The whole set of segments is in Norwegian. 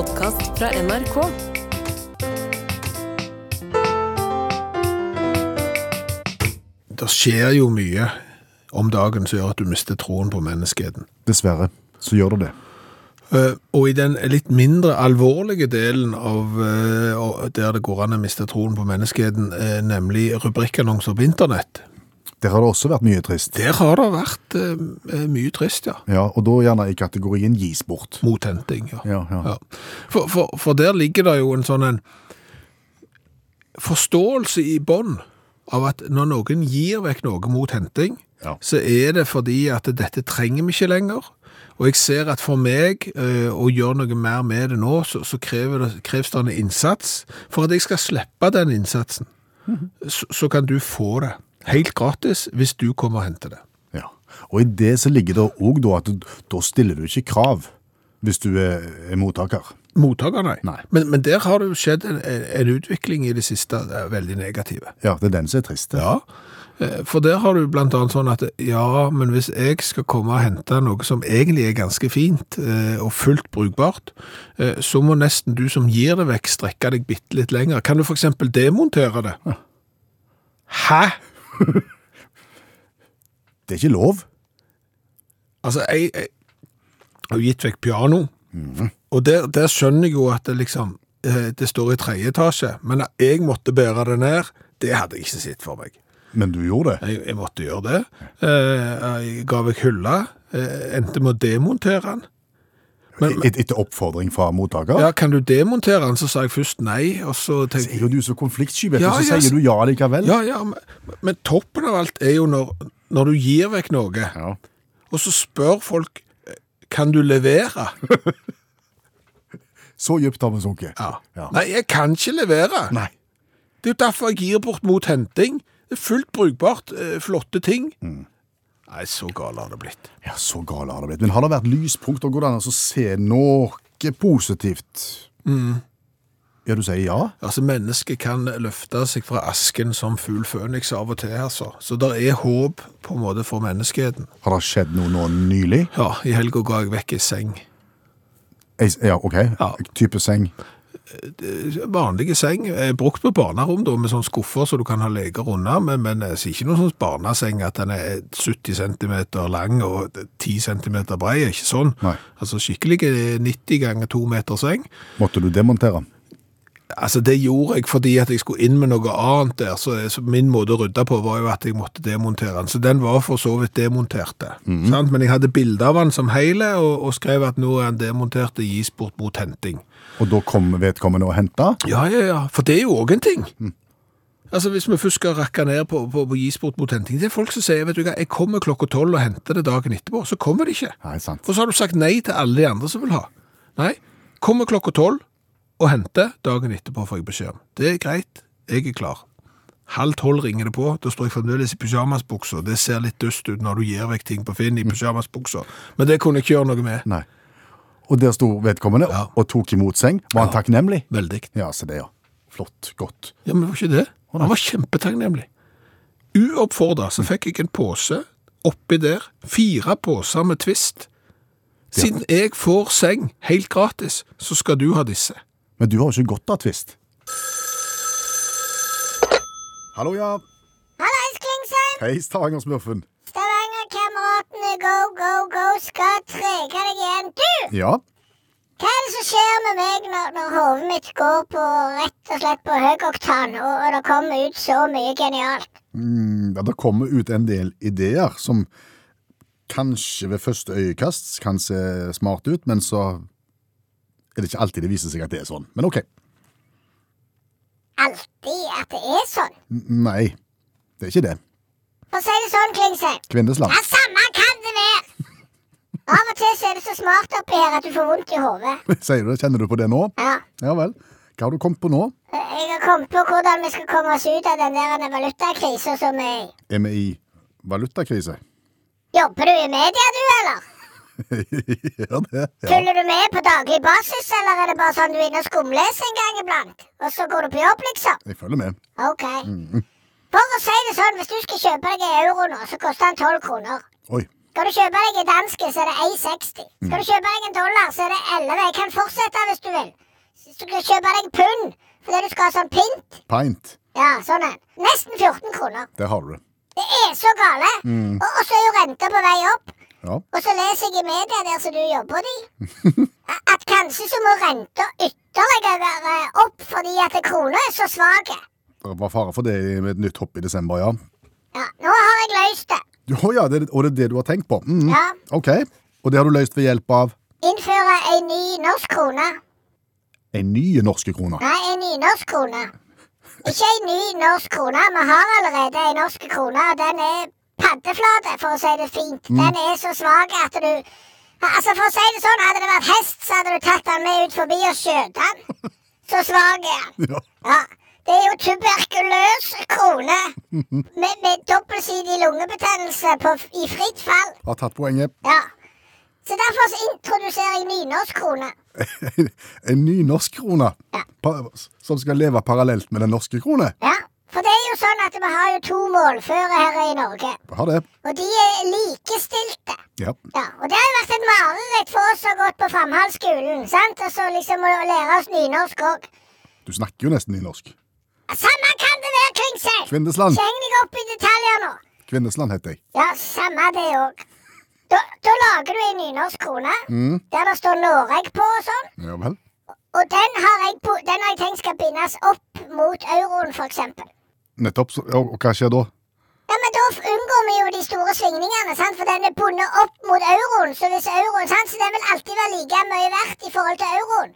podkast fra NRK. Det skjer jo mye om dagen som gjør at du mister troen på menneskeheten. Dessverre, så gjør det det. Eh, Og i den litt mindre alvorlige delen av eh, der det går an å miste troen på menneskeheten, eh, nemlig rubrikkannonser på internett, Der har det også vært mye trist. der har det vært eh, mye trist, ja. Ja, og da gjerne i kategorien gis bort. Mothenting, ja. Ja, ja. For, for, for der ligger det jo en sånn en forståelse i bånn av at når noen gir vekk noe mot henting, så er det fordi at dette trenger vi ikke lenger. Og jeg ser at for meg eh, å gjøre noe mer med det nå, så, så krever det, kreves det en innsats. For at jeg skal slippe den innsatsen, så, så kan du få det helt gratis hvis du kommer og henter det. Ja. Og i det så ligger det òg at du, da stiller du ikke krav hvis du er, er mottaker. Mottaker, nei. Nei. Men, men der har det jo skjedd en, en utvikling i det siste, det er veldig negative. Ja, det er den som er trist. Ja, eh, for der har du blant annet sånn at ja, men hvis jeg skal komme og hente noe som egentlig er ganske fint eh, og fullt brukbart, eh, så må nesten du som gir det vekk strekke deg bitte litt lenger. Kan du eksempel demontere det? Hæ? Det er ikke lov. Altså, jeg, jeg har gitt vekk piano, og der, der skjønner jeg jo at det liksom, eh, det står i tredje etasje, men at jeg måtte bære det ned, det hadde jeg ikke sett for meg. Men du gjorde det. Jeg, jeg måtte gjøre det. Eh, Jeg ga vekk hylla, eh, endte med å demontere den. Men, men Et, etter oppfordring fra mottaker. ja, kan du demontere den? Så sa jeg først nei, og så tenkte Er jo du så konfliktsky, vet Ja, så sier du ja likevel. ja, ja, men, men toppen av alt er jo når, når du gir vekk noe, Ja. og så spør folk kan du levere? Så dypt har vi sunket. Ja. Ja. Nei, jeg kan ikke levere. Nei. Det er jo derfor jeg gir bort mot henting. Det er fullt brukbart, eh, flotte ting. Mm. Nei, så gal har det blitt. Ja, så gale har det blitt. Men har det vært lyspunkter? Går det an å se noe positivt? Ja, du sier ja? Altså, mennesket kan løfte seg fra asken som fugl føniks av og til, altså. Så det er håp på en måte for menneskeheten. Har det skjedd noe nå nylig? Ja, i helga ga jeg vekk ei seng. Ja, ok. Ja. Type seng. Vanlige seng, eh, brukt på barnerom da, med sånne skuffer så du kan ha leger unna, men, men eh, ikke noen sånn barneseng at den er 70 cm lang og 10 cm brei, ikke sånn. Nei. Altså skikkelig 90 ganger 2 meter seng. Måtte du demontere? Altså det gjorde jeg fordi at jeg skulle inn med noe annet der, så, så min måte å rydde på var jo at jeg måtte demontere den. Så den var for så vidt demontert. Mm -hmm. Men jeg hadde bilde av den som hele, og, og skrev at nå er den demontert og gis bort mot henting. Og da kom vedkommende og henta? Ja, ja, ja, for det er jo òg en ting. Altså Hvis vi først skal rakke ned på, på, på Gisport mot henting, det er folk som sier vet du hva, jeg kommer klokka tolv og henter det dagen etterpå. Så kommer de ikke. Nei, sant. Og så har du sagt nei til alle de andre som vil ha. Nei, kommer klokka tolv og henter dagen etterpå, får jeg beskjed om. Det er greit, jeg er klar. Halv tolv ringer det på, da står jeg fremdeles i pysjamasbuksa. Det ser litt dust ut når du gir vekk ting på Finn i pysjamasbuksa, men det kunne jeg ikke gjøre noe med. Nei. Og der sto vedkommende Ja. og tok imot seng. Var han takknemlig? Veldig. Ja, se det, ja. Flott. Godt. Ja, men det var ikke det. Han var kjempetakknemlig. Uoppfordra så fikk jeg en pose oppi der, fire poser med Twist. Siden jeg får seng helt gratis, så skal du ha disse. Men du har jo ikke godt av Twist. Hallo, ja. Hallais, Klingsheim! Hei, Stavanger-smurfen. Go, go, go skal trege deg igjen. Du! Ja. Hva er det som skjer med meg når, når hodet mitt går på rett og slett på høyoktan, og, og det kommer ut så mye genialt? Mm, ja, det kommer ut en del ideer som kanskje ved første øyekast kan se smart ut, men så er det ikke alltid det viser seg at det er sånn. Men ok. Alltid at det er sånn. Nei, det er ikke det. For å si det sånn, Klingse. Kvinnesland. Ja, samme kan det være! Av og til så er det så smart oppi her at du får vondt i hodet. Sier du det? Kjenner du på det nå? Ja. Ja vel. Hva har du kommet på nå? Jeg har kommet på hvordan vi skal komme oss ut av den der valutakrisa som vi er i. Er vi i valutakrise? Jobber du i media, du, eller? Gjør det? Ja. Følger du med på daglig basis, eller er det bare sånn du er inne og skumleser en gang iblant? Og så går du på jobb, liksom? Jeg følger med. Ok. For å si det sånn, hvis du skal kjøpe deg en euro nå, så koster den tolv kroner. Oi. Skal du kjøpe deg en danske, så er det 1,60. Skal du kjøpe deg en dollar, så er det 11. Jeg kan fortsette hvis du vil. Så skal du kjøpe deg pund fordi du skal ha sånn pint. Pint. Ja, sånn en. Nesten 14 kroner. Det har du det. Er så gale. Og, og så er jo renta på vei opp. Ja. Og så leser jeg i media der som du jobber i, at kanskje så må renta ytterligere opp fordi at krona er så svak. Det var fare for det med et nytt hopp i desember, ja. Ja, nå har jeg løst det. Oh, ja, det, og det er det du har tenkt på? Mm. Ja. Ok. Og det har du løst ved hjelp av Innføre ei ny norsk krone. en ny norske krone? Nei, en nynorsk krone. Ikke ei ny norsk krone. Vi har allerede ei norsk krone, og den er paddeflate, for å si det fint. Den er så svak at du Altså, for å si det sånn, hadde det vært hest, så hadde du tatt den med ut forbi og skjøt den. Så svak er den. Ja. Ja. Det er jo tuberkuløs krone med, med dobbeltsidig lungebetennelse på, i fritt fall. Har tatt poenget. Ja. Så derfor så introduserer jeg nynorsk krone. en ny norsk krone Ja. som skal leve parallelt med den norske krone. Ja. For det er jo sånn at vi har jo to målføre her i Norge. Har det. Og de er likestilte. Ja. Ja, og det har jo vært et mareritt for oss som har gått på Framhaldsskolen. sant? Og så liksom å lære oss nynorsk òg. Du snakker jo nesten nynorsk. Samme kan det være, Klingsheim! Kvindesland. Så heng deg opp i detaljer nå. Kvinnesland heter jeg. Ja, samme det òg. Da, da lager du en nynorsk krone der det står Noreg på og sånn. Ja vel. Og den har jeg, på, den har jeg tenkt skal bindes opp mot euroen, eksempel. Nettopp. Så, og, og hva skjer da? Ja, men Da unngår vi jo de store svingningene, sant? for den er bundet opp mot euroen. Så hvis euroen, sant? Så den vil alltid være like mye verdt i forhold til euroen.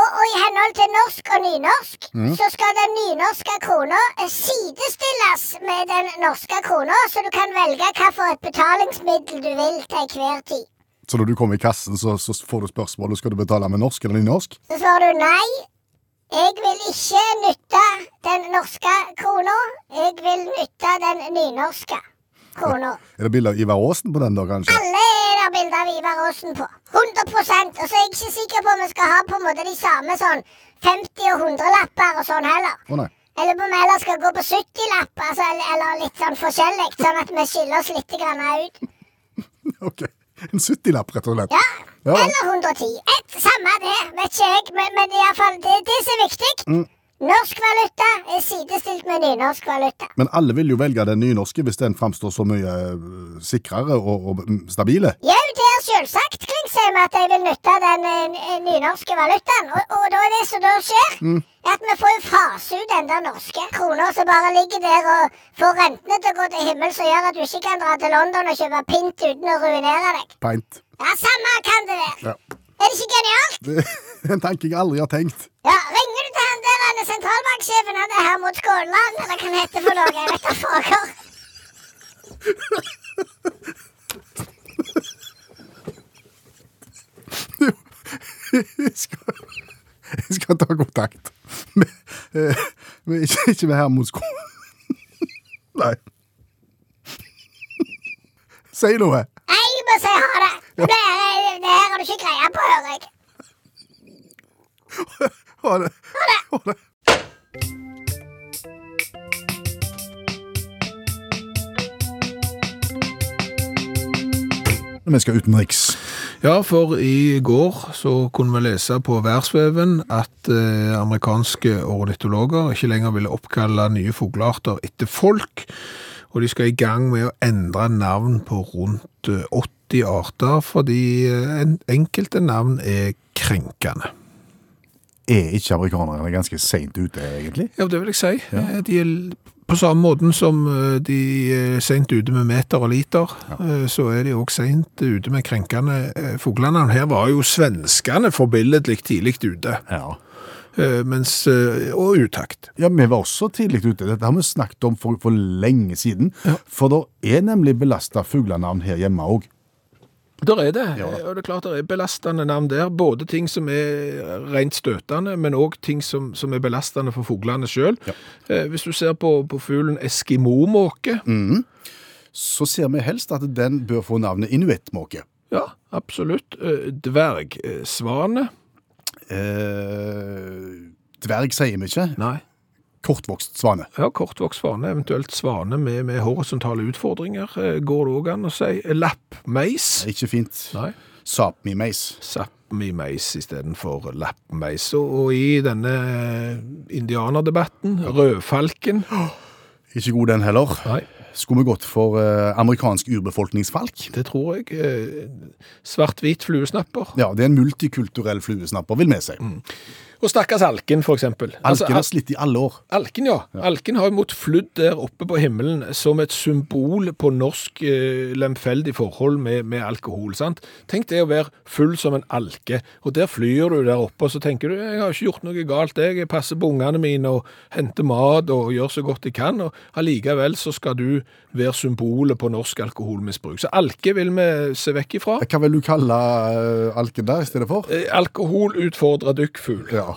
Og, og i henhold til norsk og nynorsk, så skal den nynorske krona sidestilles med den norske krona, så du kan velge hvilket betalingsmiddel du vil til enhver tid. Så når du kommer i kassen, så, så får du spørsmålet skal du betale med norsk eller nynorsk. Så svarer du nei. Jeg vil ikke nytte den norske krona. Jeg vil nytte den nynorske Er det bilde av Ivar Aasen på den, da, kanskje? Alle er det bilde av Ivar Aasen på. 100 Og så er jeg ikke sikker på om vi skal ha på en måte de samme sånn 50- og 100-lapper og sånn heller. Nei. Eller om vi heller skal gå på 70-lapper, altså, eller, eller litt sånn forskjellig, sånn at vi skiller oss litt grann ut. Ok. En 70-lapp, rett og slett. Ja. Ja. Eller 110. Et, samme det, vet ikke jeg, men, men i alle fall, det, det som er viktig Mm. Norsk valuta er sidestilt med nynorsk valuta. Men alle vil jo velge den nynorske hvis den framstår så mye øh, sikrere og, og mm, stabile. Jau, det er selvsagt, Klingsheim, at jeg vil nytte den eh, nynorske valutaen. Og, og da er det som da skjer, er at vi får jo fase ut den der norske krona som bare ligger der og får rentene til å gå til himmels og gjør at du ikke kan dra til London og kjøpe pint uten å ruinere deg. Pint. Ja, samme kan det være. Ja. Er det ikke genialt? Det er en tanke jeg aldri har tenkt. Ja, Ringer du til han der han er sentralbanksjefen han er her mot Skånland, eller hva han heter for noe? Jeg vet da fager. Jeg skal, jeg skal ta kontakt med, eh, med ikke, ikke med Hermod. Nei. Si noe. Nei, jeg må si ha det. Det, er- det her har du ikke greie på, hører jeg. Ha det. Ha det. Vi skal utenriks. Ja, for i går så kunne vi lese på værsveven at eh, amerikanske ornitologer ikke lenger ville oppkalle nye fuglearter etter folk, og de skal i gang med å endre navn på rundt eh, 80 arter, fordi eh, en, enkelte navn er krenkende. Er ikke amerikanerne ganske seint ute, egentlig? Ja, det vil jeg si. Ja. De er på samme måten som eh, de er sent ute med meter og liter, ja. så er de også sent ute med krenkende eh, fuglenavn. Her var jo svenskene forbilledlig tidlig ute, Ja. eh, mens, eh, og utakt. Ja, vi var også tidlig ute. Dette har vi snakket om for, for lenge siden. For det er nemlig belasta fuglenavn her hjemme òg. Der er det, Ja. og det er klart det er belastende navn der. Både ting som er rent støtende, men òg ting som, som er belastende for fuglene sjøl. Eh, hvis du ser på, på fuglen eskimomåke, Så ser vi helst at den bør få navnet inuittmåke. ja, absolutt. Eh, Dvergsvane. Eh, dverg sier vi ikke. Nei. Kortvokst svane. Ja, kortvokst svane, eventuelt svane med, med horisontale utfordringer, eh, går det òg an å si. Lappmeis. Ikke fint. Nei. Sapmi-meis. Sapmi-meis istedenfor lappmeis. Og, og i denne indianerdebatten, rødfalken Ikke god den heller. Nei, Skulle vi gått for eh, amerikansk urbefolkningsfalk? det tror jeg. Eh, Svart-hvit fluesnapper. Ja, det er en multikulturell fluesnapper, vil vi si. Og stakkars alken, for eksempel. Altså, Alken har slitt i alle år. Alken, ja. Alken har jo måttet flydd der oppe på himmelen som et symbol på norsk eh, lemfeldig forhold med, med alkohol. sant? Tenk det å være full som en alke, og der flyr du der oppe, og så tenker du jeg har ikke gjort noe galt, jeg, jeg passer på ungene mine og henter mat og gjør så godt jeg kan, og allikevel så skal du være symbolet på norsk alkoholmisbruk. Så alke vil vi se vekk ifra. Hva vil du kalle eh, alken der i stedet for? Eh, Alkohol utfordrer dykkfugl. Ja.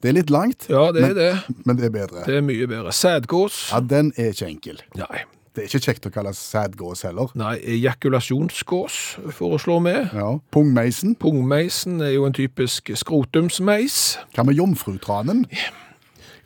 Det er litt langt, Ja, det er Men- det. men det er bedre. Det er mye bedre. Sædgås? Ja, Den er ikke enkel. Nei. Det er ikke kjekt å kalle sædgås heller. Nei, ejakulasjonsgås foreslår vi. Ja. Pungmeisen. Pungmeisen er jo en typisk skrotumsmeis. Hva med jomfrutranen?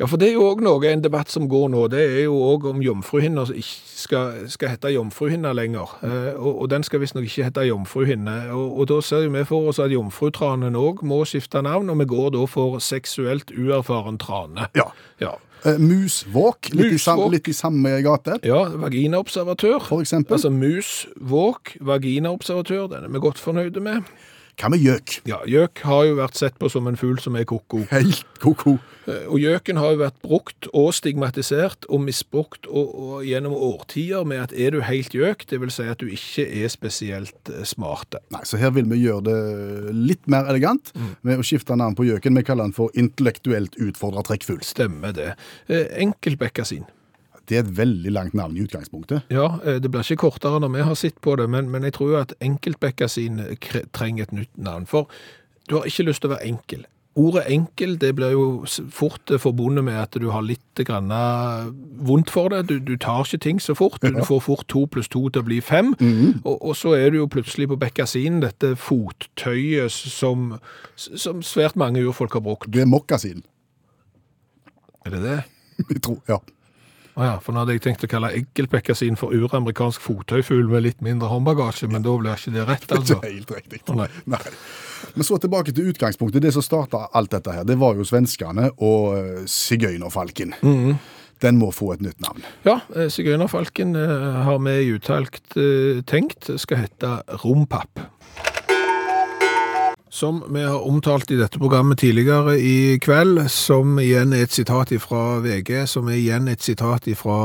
Ja, for det er jo òg noe, en debatt som går nå, det er jo òg om jomfruhinner ikke skal, skal hete jomfruhinne lenger. Eh, og, og den skal visstnok ikke hete jomfruhinne. Og, og da ser vi for oss at jomfrutranen òg må skifte navn, og vi går da for seksuelt uerfaren trane. Ja. Ja. Eh, musvåk, litt, i litt i samme gate, Ja, vaginaobservatør. for eksempel. Altså musvåk, vaginaobservatør, den er vi godt fornøyde med. Hva med gjøk? Ja, gjøk har jo vært sett på som en fugl som er koko. Helt ko-ko. Eh, Og gjøken har jo vært brukt og stigmatisert og misbrukt og, og gjennom årtier med at er du helt gjøk, det vil si at du ikke er spesielt smart. smarte. Nei, så her vil vi gjøre det litt mer elegant med å skifte navn på gjøken. Vi kaller den for intellektuelt utfordra trekkfugl. Stemmer det. Eh, Enkeltbekkasin. Det er et veldig langt navn i utgangspunktet. Ja, eh, det blir ikke kortere når vi har sett på det, men, men jeg tror jo at enkeltbekkasin kre- trenger et nytt navn. For du har ikke lyst til å være enkel. Ordet enkel det blir jo fort eh, forbundet med at du har litt grann eh, vondt for det. Du, du tar ikke ting så fort. Du får fort to pluss to til å bli fem. og, og så er du jo plutselig på bekkasin, dette fottøyet som, som svært mange urfolk har brukt. Det er mokkasin. Er det det? Jeg tror, ja. Å ja, for nå hadde jeg tenkt å kalle eggelpekkasin for uramerikansk fottøyfugl med litt mindre håndbagasje, men da blir ikke det rett, altså. Ikke helt riktig. Oh, nei. Nei. Men så tilbake til utgangspunktet. Det som starta alt dette her, det var jo svenskene og sigøynerfalken. Mm -hmm. Den må få et nytt navn. Ja, eh, sigøynerfalken eh, har vi i uttalgt eh, tenkt skal hete Rompapp. Som vi har omtalt i dette programmet tidligere i kveld, som igjen er et sitat fra VG, som er igjen et sitat fra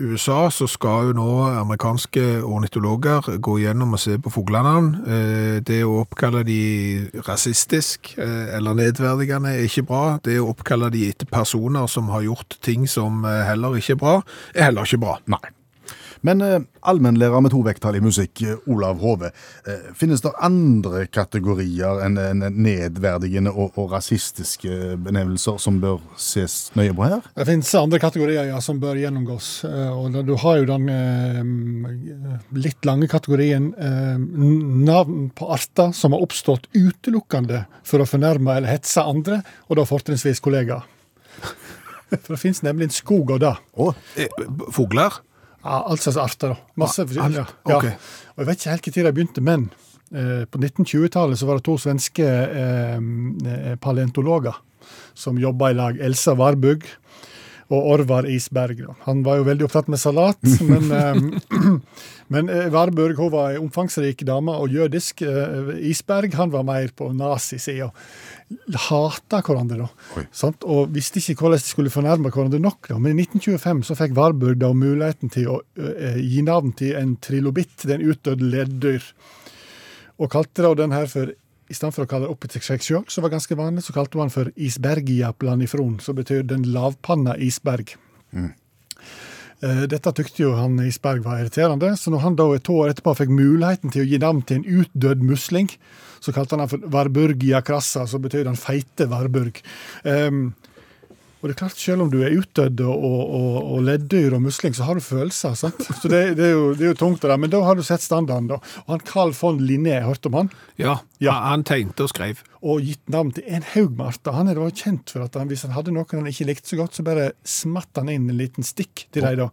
USA, så skal jo nå amerikanske ornitologer gå gjennom og se på fuglenavn. Eh, Det å oppkalle de rasistisk eh, eller nedverdigende er ikke bra. Det å oppkalle de etter personer som har gjort ting som eh, heller ikke er bra, er heller ikke bra. Nei. Men eh, allmennlærer med to vekttall i musikk, eh, Olav Hove, eh, finnes det andre kategorier enn en nedverdigende og, og rasistiske benevnelser som bør ses nøye på her? Det finnes andre kategorier ja, som bør gjennomgås. eh, og Du har jo den eh, litt lange kategorien eh, navn på arter som har oppstått utelukkende for å fornærme eller hetse andre, og da fortrinnsvis kollegaer. For det finnes nemlig en skog av det. Fugler? Ja, alt slags arter. Masse ja, alt? Ja. Ok. Og Jeg vet ikke helt når de begynte, men eh, på 1920-tallet så var det to svenske eh, eh, paleontologer som jobba i lag. Elsa Warburg og Orvar Isberg. Da. Han var jo veldig opptatt med salat, men, eh, men Varburg hun var ei omfangsrik dame og jødisk. Eh, Isberg han var mer på nazisida. Hata hverandre, da. Og visste ikke hvordan de skulle fornærme hverandre nok. Da. Men i 1925 så fikk Warburg da muligheten til å eh, gi navn til en trilobitt, den utdødde leddyr. Og kalte da den her for i stedet for å kalle det opp til seg sjøl, som var ganske vanlig, så kalte man for isbergia planifron, som betyr den lavpanna isberg. Mm. Dette tykte jo han Isberg var irriterende, så når han da et år etterpå fikk muligheten til å gi navn til en utdødd musling, så kalte han han for Varburgia crassa, som betyr den feite Varburg. Um, Og det er klart, selv om du er utdødd og, og, og, leddyr og musling, så har du følelser. sant? Så det, det, er, jo, det er jo tungt, det. Men da har du sett standarden, da. Og han Carl von Linné, hørte om han? Ja, Ja. han- tegnte og skrev. Og gitt navn til en haug med arter. Han er da kjent for at han, hvis han hadde noen han ikke likte så godt, så bare smatt han inn en liten stikk til dem. da.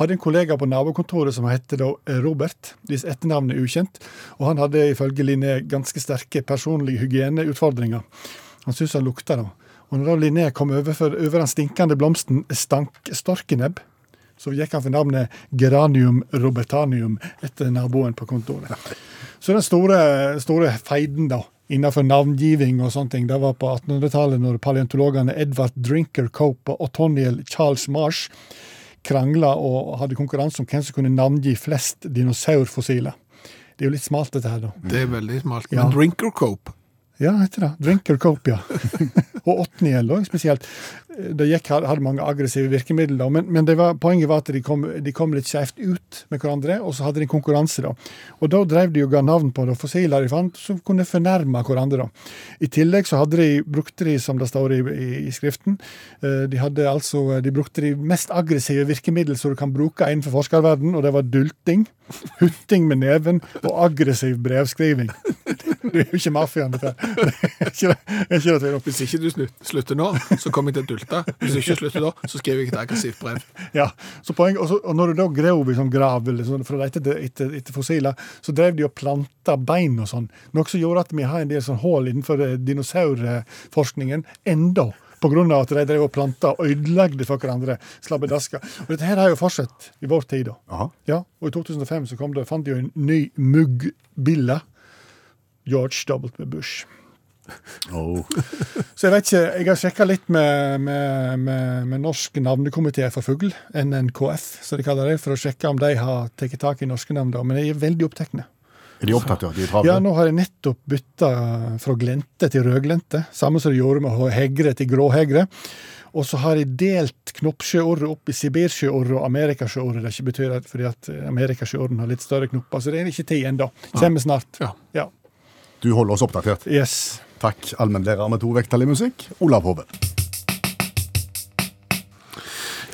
Hadde en kollega på nabokontoret som het da eh, Robert, hvis etternavnet er ukjent. Og han hadde ifølge Linné ganske sterke personlige hygieneutfordringer. Han syntes han lukta, da. Og når da Linné kom over, for, over den stinkende blomsten stank storkenebb, så gikk han for navnet Geranium robertanium etter naboen på kontoret. Så den store, store feiden da, innenfor navngiving og sånne ting, det var på 1800-tallet når paleontologene Edvard Drinker Cope og Othoniel Charles Marsh krangla og hadde konkurranse om hvem som kunne navngi flest dinosaurfossiler. Det er jo litt smalt, dette her, da. Det er veldig smalt. Ja. Men Drinker Cope, Ja, heter det. Drinker Cope, ja. og Othniel òg, spesielt. De gikk, hadde mange aggressive virkemidler, men, men det var, poenget var at de kom, de kom litt skjevt ut med hverandre, og så hadde de konkurranse. da. Og da drev de og ga navn på det, fossiler de fant, som kunne fornærme hverandre. da. I tillegg så hadde de, brukte de, som det står i, i, i skriften, eh, de, hadde altså, de brukte de mest aggressive virkemidler som du kan bruke innenfor forskerverden, og det var dulting, hutting med neven og aggressiv brevskriving. Det er jo ikke mafiaen, dette. Er ikke det, ikke det tvil om. Hvis ikke du slutter nå, så kommer jeg til å dulte. Hvis du ikke slutter da, så skriver jeg et aggressivt brev. Ja, så poeng, og, så, og når du da grev i sånn grav sånn, for å lete etter, etter, etter fossiler, så drev de og planta bein og sånn. Noe som gjorde at vi har en del sånn hull innenfor eh, dinosaurforskningen enda. Av at de drev og planta og ødelagte for hverandre slabbedasker. Og dette her har jo fortsatt i vår tid. da. Aha. Ja, og i 2005 så kom det, fant de jo en ny muggbille. George W. Bush. Oh. Så jeg vet ikke, jeg har sjekka litt med, med, med, med Norsk navnekomité for fugl, NNKF, som de kaller det, for å sjekke om de har tatt tak i norske navn. Men de er veldig opptatt. Er de opptatt av at de er travle? Ja, nå har jeg nettopp bytta fra glente til rødglente, samme som de gjorde med hegre til gråhegre. Og så har jeg delt knoppsjøorret opp i sibirsjøorret og amerikasjøorret. Det ikke betyr at, fordi at amerikasjøorren har litt større knopper, så det er ikke tid ennå. Kommer snart. Ja. Ja. Du holder oss oppdatert. Yes. Takk, allmennlærer med to vekttall i musikk, Olav Hove.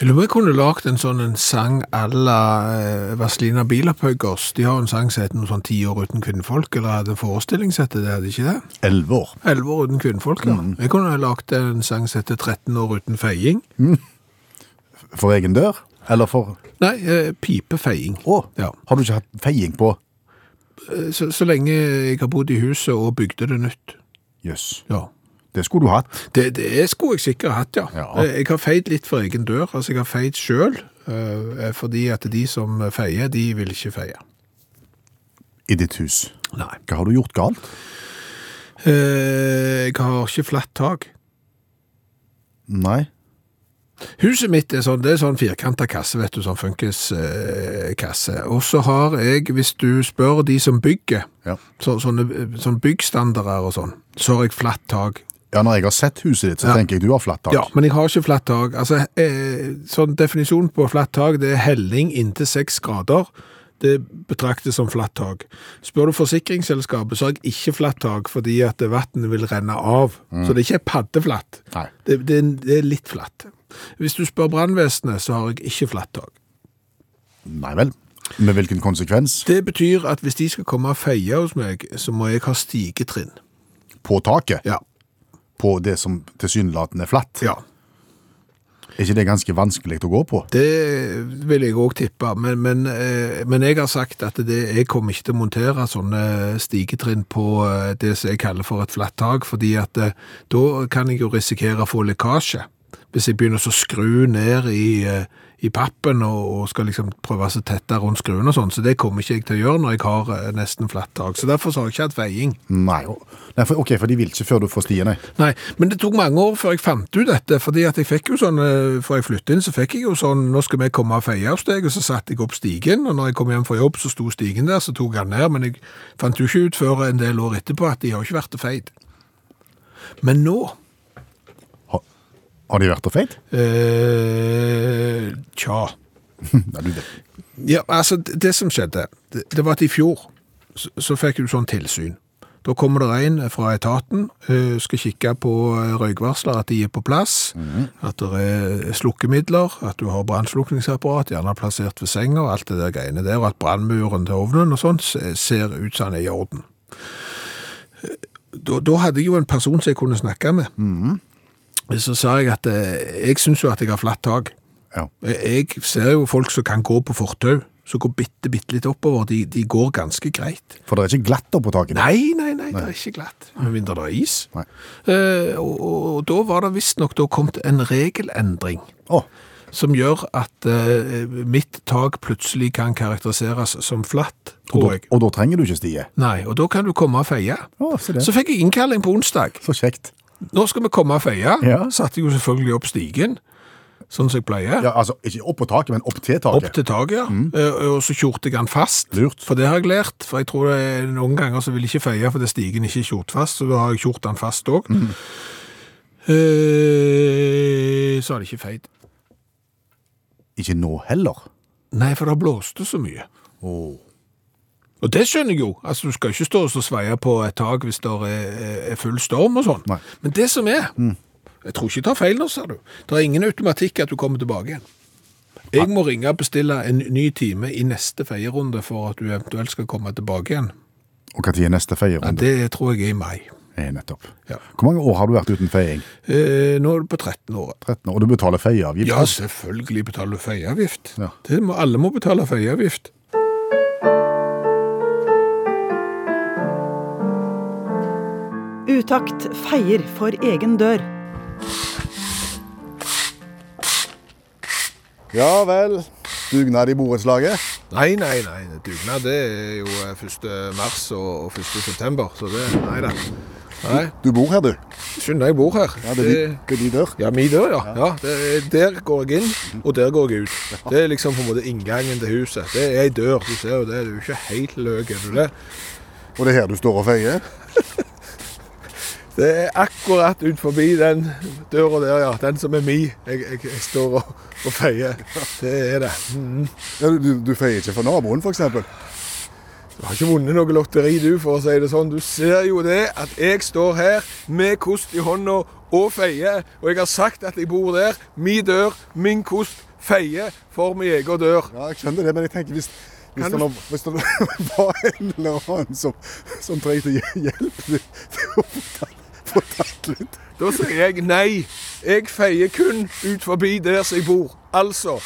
Jeg lurer på jeg kunne lagd en sånn en sang à la eh, Vazelina Bilopphøggers. De har en sang som heter noe sånn 'Ti år uten kvinnfolk', eller hadde en forestilling som heter det, hadde de ikke det? Elleve år. 11 år uten kvinnfolk, ja. Jeg kunne lagd en sang som heter 13 år uten feiing. For egen dør? Eller for Nei, eh, pipefeiing. Å, Ja. har du ikke hatt feiing på Eh, Så, så lenge jeg har bodd i huset og bygde det nytt. Jøss. Ja. Det skulle du hatt. Det, det skulle jeg sikkert hatt, ja. Ja. Eh, Jeg har feid litt for egen dør. Altså, jeg har feid sjøl, fordi at de som feier, de vil ikke feie. I ditt hus. Nei. Hva har du gjort galt? Eh, Jeg har ikke flatt tak. Nei. Huset mitt er sånn, det er sånn firkanta kasse, vet du, sånn funkiskasse. Og så har jeg, hvis du spør de som bygger, Ja. så, sånne, sånn byggstandarder og sånn, så har jeg flatt tak. Ja, når jeg har sett huset ditt, så Ja. tenker jeg du har flatt tak. Ja, men jeg har ikke flatt tak. Altså, eh, sånn definisjon på flatt tak, det er helling inntil seks grader. Det betraktes som flatt tak. Spør du forsikringsselskapet, så har jeg ikke flatt tak, fordi at vannet vil renne av. Så det er ikke paddeflatt. Det, det, det er litt flatt. Hvis du spør brannvesenet, så har jeg ikke flatt tak. Nei vel. Med hvilken konsekvens? Det betyr at hvis de skal komme og feie hos meg, så må jeg ha stigetrinn. På taket? Ja. På det som tilsynelatende er flatt? Ja. Er ikke det ganske vanskelig å gå på? Det vil jeg òg tippe, men, men, eh, men jeg har sagt at det, jeg kommer ikke til å montere sånne stigetrinn på eh, det som jeg kaller for et flatt tak, fordi at eh, da kan jeg jo risikere å få lekkasje. Hvis jeg begynner å skru ned i, eh, i pappen og, og skal liksom prøve å tette rundt skruen og sånn, så det kommer ikke jeg til å gjøre når jeg har eh, nesten flatt tak. Så derfor har jeg ikke hatt veiing. Nei. Nei for, ok, for de vil ikke før du får stien, nei. Nei, men det tok mange år før jeg fant ut dette, fordi at jeg fikk jo sånn, eh, før jeg flyttet inn, så fikk jeg jo sånn, nå skal vi komme og feie hos deg, og så satte jeg opp stigen, og når jeg kom hjem fra jobb, så sto stigen der, så tok den ned, men jeg fant jo ikke ut før en del år etterpå at de har ikke vært feid. Men nå, har de vært og feid? eh, tja, ja, altså det, det som skjedde, det, det var at i fjor, så, så fikk du sånn tilsyn. Da kommer det en fra etaten, eh, skal kikke på eh, røykvarsler, at de er på plass, at det er slukkemidler, at du har brannslukningsapparat, gjerne plassert ved senga, og alt det der greiene der, og at brannmuren til ovnen og sånt ser ut som den er i orden. Eh, Da, da hadde jeg jo en person som jeg kunne snakke med. Så sa jeg at eh, jeg syns jo at jeg har flatt tak. Ja. Jeg ser jo folk som kan gå på fortau, som går bitte, bitte litt oppover. De, de går ganske greit. For det er ikke glatt oppå taket? Nei, nei, nei, det er ikke glatt. Med mindre det er is. Eh, og, og, og da var det visstnok kommet en regelendring Oh. som gjør at eh, mitt tak plutselig kan karakteriseres som flatt, og, da, jeg. og da trenger du ikke stie? Nei, og da kan du komme og feie. Oh. Så fikk jeg innkalling på onsdag. Så kjekt. Nå skal vi komme og feie. Ja. Satte jo selvfølgelig opp stigen, sånn som jeg pleier. Ja, altså, ikke opp på taket, men opp til taket. Opp til taket, ja. Mm. Og så kjorte jeg den fast. Lurt. For det har jeg lært. For jeg tror det er noen ganger så vil jeg ikke feie fordi stigen ikke er kjort fast, så da har jeg kjort den fast òg. så er det ikke feid. Ikke nå heller. Nei, for det blåste så mye. Åh. Og det skjønner jeg jo. Altså, Du skal ikke stå og sveie på et tak hvis det er, er full storm og sånn. Men det som er Jeg tror ikke jeg tar feil nå, ser du. Det er ingen automatikk at du kommer tilbake igjen. Jeg må ringe og bestille en ny time i neste feierunde for at du eventuelt skal komme tilbake igjen. Og tid er neste Ja, det tror jeg er i mai. Eh, nettopp. Ja. Hvor mange år har du vært uten feiing? Eh, nå er du på 13 år. 13 år, og du betaler feieavgift? Ja, selvfølgelig betaler du feieavgift. Ja. Må, alle må betale feieavgift. Utakt feier for egen dør. Ja vel. Dugnad i borettslaget? Nei, nei, nei. Dugnad det er jo eh, 1. mars og og 1. september, så det Nei da. Nei, Du bor her, du? skjønner jeg bor her. Ja, det er de, det er de dør. Ja, min dør, ja. ja det er, der går jeg inn, og der går jeg ut. Det er liksom på en måte inngangen til huset. Det er ei dør, du ser jo det. Du er jo ikke helt løk, er du det? Og det er her du står og feier? Det er akkurat ut forbi den døra der, ja. Den som er mi. Jeg, jeg, jeg står og, og feier. Det er det. Mm. Ja, du, du, feier ikke for naboen, eksempel? Du har ikke vunnet noe lotteri, du, for å si det sånn. Du ser jo det at jeg står her med kost i hånda og feier. Og jeg har sagt at jeg bor der. Mi dør, min kost, feier for min egen dør. Ja, jeg skjønner det, men jeg tenker hvis, hvis, det, hvis det var en eller annen som, som trengte hjelp til å få tatt litt Da sier jeg nei. Jeg feier kun ut forbi der som jeg bor. Altså,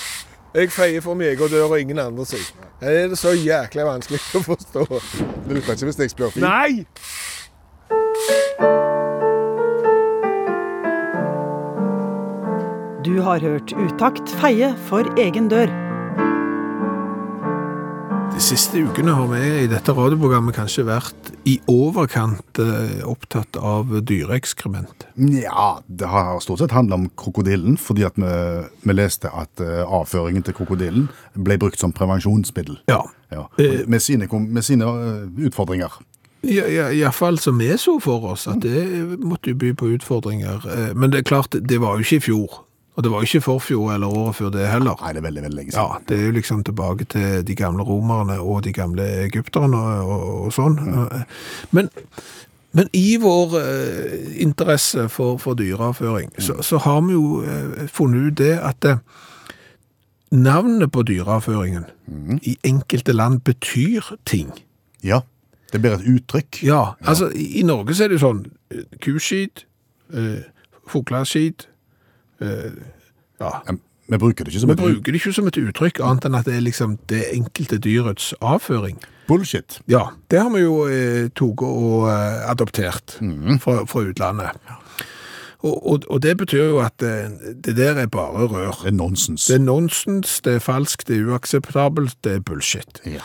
jeg feier for min egen dør og ingen andre sin. Det er så jæklig vanskelig å forstå. Det nytter ikke hvis jeg spør fint. Nei! Du har hørt Utakt feie for egen dør. Siste ukene har vi i dette radioprogrammet kanskje vært i overkant eh, opptatt av dyreekskrement. Ja, det har stort sett handlet om krokodillen, fordi at vi, vi leste at eh, avføringen til krokodillen ble brukt som prevensjonsmiddel. Ja. Ja, Eh. med sine, med sine utfordringer. Ja, Iallfall som vi så for oss, at det måtte jo by på utfordringer. Men det er klart, det var jo ikke i fjor. Og det var jo ikke forfjor eller året før det heller. Nei, det er veldig, veldig lenge Ja, det er jo liksom tilbake til de gamle romerne og de gamle egypterne og, og, og sånn. Men, men i vår eh, interesse for, for dyreavføring, så, så har vi jo eh, funnet ut det at eh, navnet på dyreavføringen i enkelte land betyr ting. Ja, det blir et uttrykk. Ja, altså i, i Norge så er det jo sånn eh, kuskit, eh, fugleskit, ja, Ja, Vi bruker det ikke som et Vi bruker det ikke som et uttrykk, annet enn at det er liksom det enkelte dyrets avføring. bullshit. Ja, det har vi jo eh, tatt og eh, adoptert fra, fra utlandet. Og, og, og det betyr jo at eh, det der er bare rør. Det er nonsens. Det er nonsens, det er falskt, det er uakseptabelt, det er bullshit. Ja.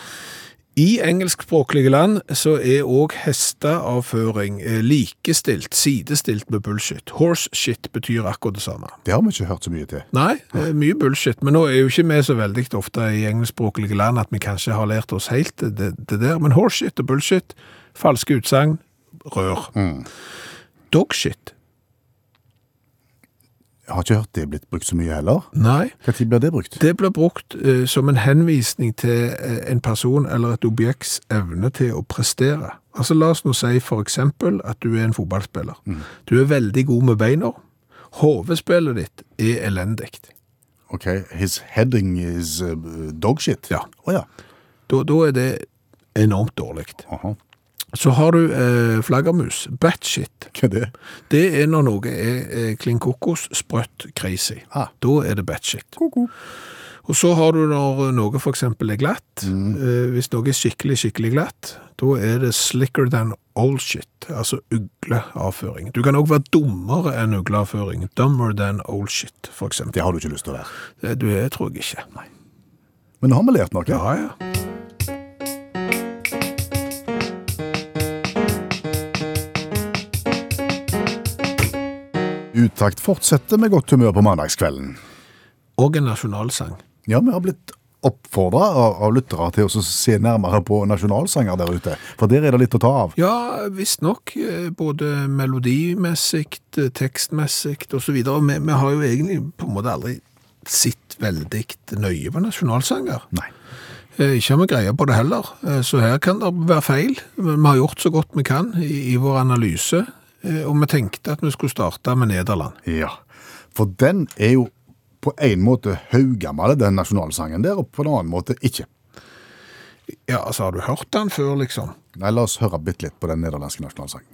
I engelskspråklige land så er òg hesteavføring eh, likestilt, sidestilt med bullshit. Horse shit betyr akkurat det samme. Det har vi ikke hørt så mye til. Nei, det er mye bullshit, men nå er jo ikke vi så veldig ofte i engelskspråklige land at vi kanskje har lært oss helt det, det, der, men horseshit og bullshit, falske utsagn, rør. Dogshit? Jeg har ikke hørt det blitt brukt så mye heller. Nei, tid blir det brukt? det blir brukt uh, som en henvisning til uh, en person eller et objekts evne til å prestere. Altså la oss nå si for eksempel at du er en fotballspiller. Du er veldig god med beina. Hovedspillet ditt er elendig. Ok, his heading is uh, dogshit? Ja. Å ja. Da, da er det enormt dårlig. Så har du eh, flaggermus, batshit. Hva er det? Det er når noe er, er klin kokos, sprøtt, crazy. Ah. Da er det batshit. Og så har du når noe for eksempel er glatt. Eh, hvis noe er skikkelig, skikkelig glatt, da er det slicker than old shit, altså ugleavføring. Du kan også være dummere enn ugleavføring. Dummer than old shit, eksempel. Det har du ikke lyst til å være. Det, du er, tror jeg ikke. Men nå har vi lært noe. Ja, ja. Utakt fortsetter med godt humør på mandagskvelden. Og en nasjonalsang. Ja, vi har blitt oppfordra av, av lyttere til å se nærmere på nasjonalsanger der ute. For der er det litt å ta av. Ja, visstnok. eh, Både melodimessig, eh, tekstmessig osv. Vi, vi har jo egentlig på en måte aldri sett veldig nøye på nasjonalsanger. Nei. Eh, Ikke har vi greie på det heller, så her kan det være feil. Men vi har gjort så godt vi kan i, i vår analyse, og vi tenkte at vi skulle starte med Nederland. Ja, for den er jo på en måte haugammel, den nasjonalsangen der, og på en annen måte ikke. Ja, altså, har du hørt den før, liksom? Nei, la oss høre bitte litt på den nederlandske nasjonalsangen.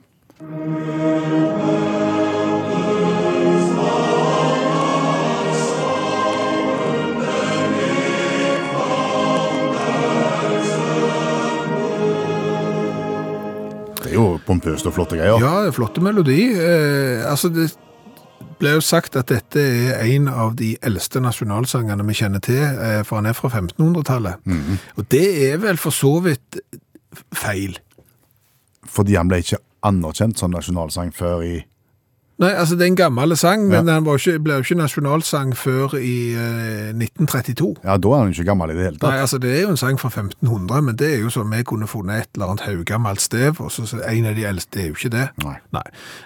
Jo pompøst og flotte greier. Ja, flotte melodi. Eh, altså, det ble jo sagt at dette er en av de eldste nasjonalsangene vi kjenner til, eh, for han er fra 1500-tallet. Og det er vel for så vidt feil. Fordi han ble ikke anerkjent som nasjonalsang før i Nei, altså det er en gammel sang, men Ja. den ikke, ble jo ikke nasjonalsang før i eh, 1932. Ja, da er den ikke gammel i det hele tatt. Nei, altså det er jo en sang fra 1500, men det er jo som vi kunne funnet et eller annet haugammelt stev, og så en av de eldste, det er jo ikke det. Nei.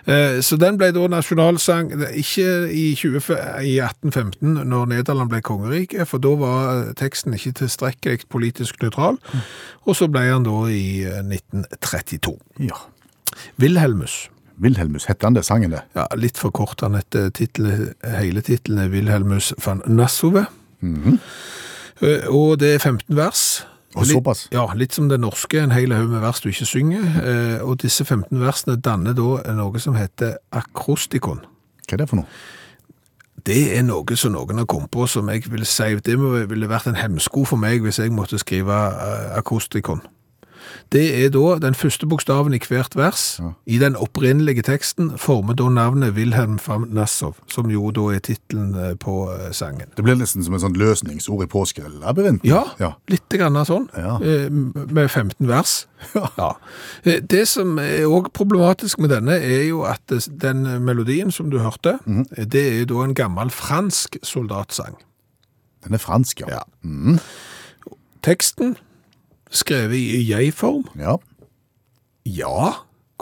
Eh, Så den ble da nasjonalsang, ikke i, 20, i 1815 når Nederland ble kongerike, for da var teksten ikke tilstrekkelig politisk nøytral, og så ble han da i eh, 1932. Ja. Wilhelmus. Wilhelmus, sangen det? Ja, litt for kort han heter titel, hele tittelen er Wilhelmus van Nassove. Eh, Og det er 15 vers. Og Litt- såpass? Ja, litt som det norske, en hel haug med vers du ikke synger. eh, Og disse 15 versene danner da noe som heter akrostikon. Hva er det for noe? Det er noe som noen har kommet på som jeg vil si, det ville vært en hemsko for meg hvis jeg måtte skrive eh, akrostikon. Det er da den første bokstaven i hvert vers. I den opprinnelige teksten former da navnet Wilhelm van Nassov, som jo da er tittelen eh, på eh, sangen. Det blir nesten som en sånn løsningsord i påskelabyrinten. Ja, ja. litt grann sånn, Ja. eh, med 15 vers. Ja. Det som er også problematisk med denne, er jo at den melodien som du hørte, mm -hmm. det er jo da en gammel fransk soldatsang. Den er fransk, ja. Ja. Teksten, skrevet i jeg-form. Ja. Ja,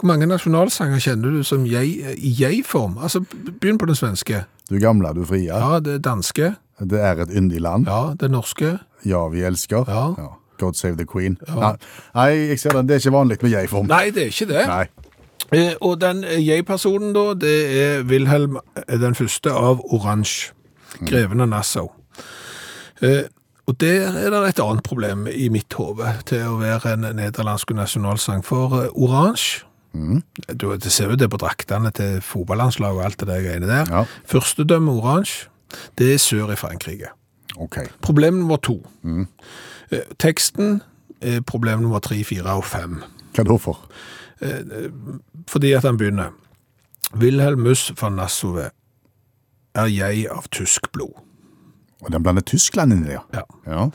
hvor mange nasjonalsanger kjenner du som jeg, i jeg-form? Altså, begynn på den svenske. Du gamle, du frie. Ja, det danske. Det er et yndig land. Ja, det norske. Ja, vi elsker. Ja. God save the queen. Nei, Nei, jeg ser den. Det er ikke vanlig med jeg-form. Nei, det er ikke det. Nei. Eh, og den eh, jeg-personen da, det er Wilhelm eh, den første av Orange, greven av Nassau. Eh, og der er det et annet problem i mitt hode til å være en nederlandsk nasjonalsang. For oransje Mm. du, det ser jo det på draktene til fotballandslaget og alt det der greiene der. Ja. Førstedømme oransje, det er sør i Frankrike. Okay. Problem nummer to. Mm. teksten er problem nummer tre, fire og fem. Hva da for? Fordi at han begynner. Wilhelmus van Nassove er jeg av tysk blod. Og den blander Tyskland inn i det, Ja. ja.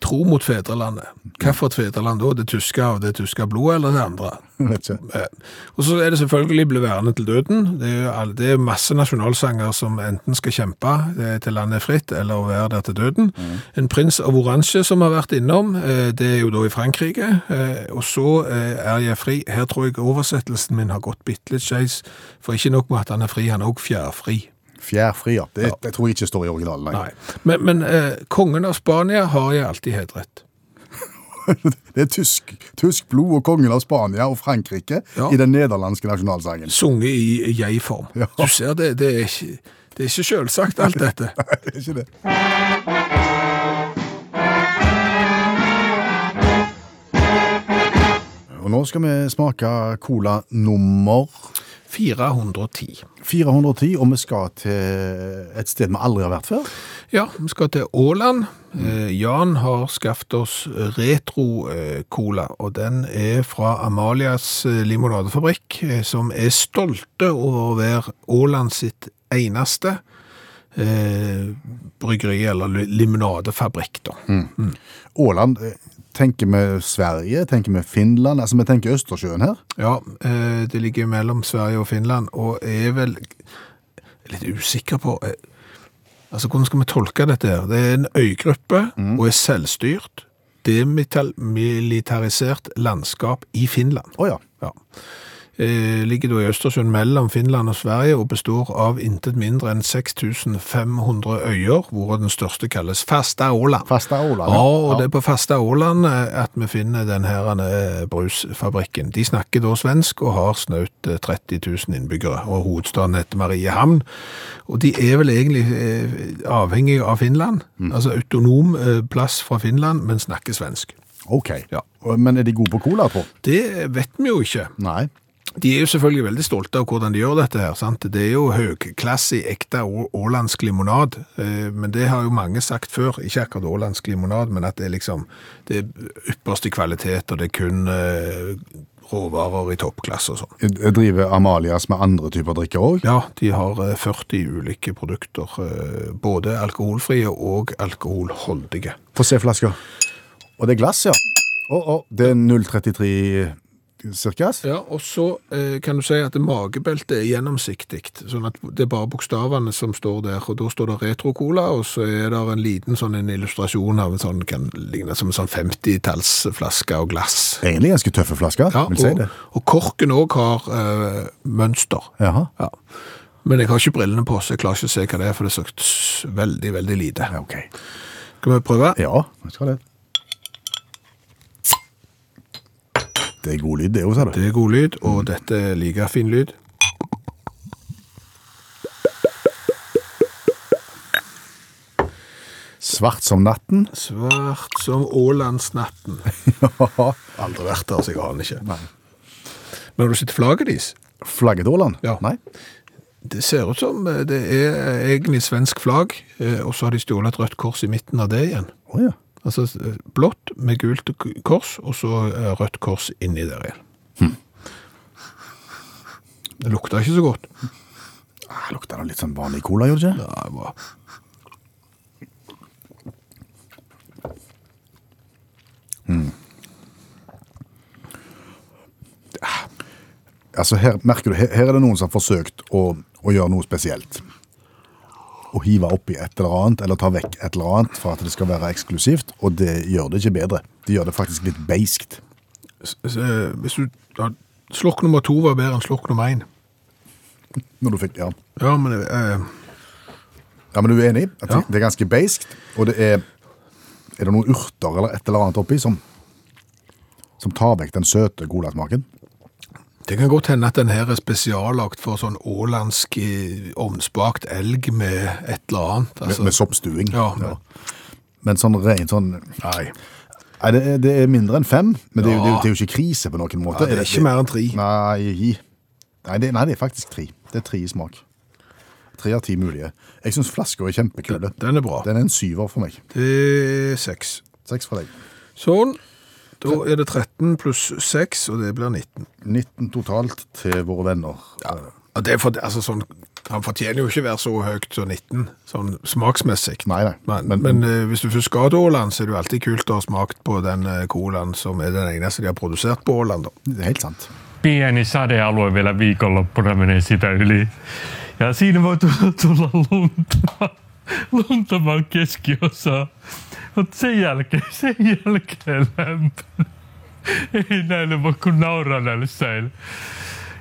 Tro mot fedrelandet. Hva for et fedreland da? Det tyske av det tyske blodet, eller det andre? Vet ikke. Og så er det selvfølgelig 'Ble værende til døden. Det er, det er masse nasjonalsanger som enten skal kjempe eh, til landet fritt, eller å være der til døden. En prins av oransje som har vært innom, eh, det er jo da i Frankrike. Eh, Og så er jeg fri. Her tror jeg oversettelsen min har gått bitte litt skeis, for ikke nok med at han er fri, han er også fjærfri. Fjærfri, ja. Det, det tror jeg ikke står i originalen. Nei. Men, men eh, kongen av Spania har jeg alltid hedret. Det er tysk, tysk blod og kongen av Spania og Frankrike Ja. i den nederlandske nasjonalsangen. Sunget i jeg-form. Ja. Du ser, det, det, er ikke, det er ikke selvsagt alt dette. Nei, Det er ikke det. Og nå skal vi smake cola nummer 410. 410, og vi skal til et sted vi aldri har vært før. Ja, vi skal til Åland. Mm. Jan har skaffet oss retro-cola, og den er fra Amalias eh, limonadefabrikk, eh, som er stolte over å være Åland sitt eneste eh, bryggeri, eller limonadefabrikk, da. Åland, eh, tenker vi Sverige, tenker vi Finland, altså vi tenker Østersjøen her. Ja, eh, det ligger mellom Sverige og Finland, og er vel litt usikker på eh, Altså, hvordan skal vi tolke dette her? Det er en øygruppe og er selvstyrt, demilitarisert landskap i Finland. Å ja. Ja. Eh, ligger da i Østersund mellom Finland og Sverige og består av intet mindre enn 6500 øyer, hvor den største kalles Fasta Åland. Fasta Åland. Ja, og det er på Fasta Åland eh, at vi finner den her eh, brusfabrikken. De snakker da svensk og har snaut eh, 30 000 innbyggere, og hovedstaden heter Mariehamn. Og de er vel egentlig avhengige av Finland, altså autonom plass fra Finland, men snakker svensk. Ok. Ja. Men er de gode på cola, tro? Det vet vi jo ikke. Nei. De er jo selvfølgelig veldig stolte av hvordan de gjør dette her, sant? Det er jo høgklassig, ekte ålandsk limonad, eh, men det har jo mange sagt før, ikke akkurat ålandsk limonad, men at det er liksom, det er ypperste kvalitet, og det er kun eh, råvarer i toppklasse og sånn. Jeg driver Amalias med andre typer drikker òg. Ja, de har eh, 40 ulike produkter, eh, både alkoholfrie og alkoholholdige. Få se flasker. Og det er glass, ja. Å, å, det er 033 cirkas. Ja, og så eh, kan du si at magebeltet er gjennomsiktig, sånn at det er bare bokstavene som står der, og da står det retro-cola, og så er det en liten sånn en illustrasjon av en sånn, kan ligne som en sånn 50-tallsflaske og glass. Egentlig ganske tøffe flasker, Ja, vil si det. og korken også har eh, mønster. Jaha. Ja. Men jeg har ikke brillene på, så jeg klarer ikke å se hva det er, for det er så veldig, veldig lite. Ja, ok. Skal vi prøve? Ja, vi skal det. Det er god lyd, det òg, sa du. Det er god lyd, og dette er like fin lyd. Svart som natten. Svart som Ålandsnatten. Aldri vært der, så jeg aner ikke. Nei. Men har du sett flagget deres? Flagget Åland? Ja. Nei. Det ser ut som eh, det er egentlig svensk flagg, eh, og så har de stjålet et rødt kors i midten av det igjen. Oh, ja. Altså eh, blått med gult kors, og så eh, rødt kors inni der igjen. Det lukter ikke så godt. Det Lukter det litt sånn vanlig cola, gjorde det ikke? Ja, det var... Altså, her merker du, her, her er det noen som har forsøkt å, å gjøre noe spesielt. Å hive oppi et eller annet, eller ta vekk et eller annet for at det skal være eksklusivt, og det gjør det ikke bedre. Det gjør det faktisk litt beiskt. Eh, Hvis du... Ja, slurk nummer to var bedre enn slokk nummer en. Når du fikk, ja. Ja, men... Eh, Ja, men du er enig? At Ja. Det er ganske beiskt, og det er Er det noen urter eller et eller annet oppi som, som tar vekk den søte colasmaken? Det kan godt hende at den her er spesiallagt for sånn ålandsk eh, ovnsbakt elg med et eller annet. Med, Altså, med soppstuing. Ja, men- Men sånn rent sånn Nei, Nei, det er, det er mindre enn fem, men det er, jo, det, er jo, det er jo ikke krise på noen måte. ja, det er ikke mer enn tre. Nei. Nei, det, nei, det er faktisk tre. Det er tre i smak. Tre av ti mulige. Jeg syns flaska er kjempekule. Den er bra. Den er en syver for meg. Det er seks. Seks for deg. Sånn. Da er det 13 pluss 6, og det blir 19. 19 totalt til våre venner. Ja, og det er for, altså, sånn, han fortjener jo ikke være så høyt som 19, sånn smaksmessig. Nei, nei. Men, Men- men, uh, hvis du først skal til Åland, så er det jo alltid kult å ha smakt på den uh, colaen som er den eneste de har produsert på Åland. Da. Det er helt sant. pieni sadealue vielä viikonloppuna menee sitä yli. Ja siinä voi tulla, tulla lunta, luntamaan keskiosaa. Mutta sen jälkeen, sen jälkeen lämpö. Ei näille voi kun nauraa näille säille.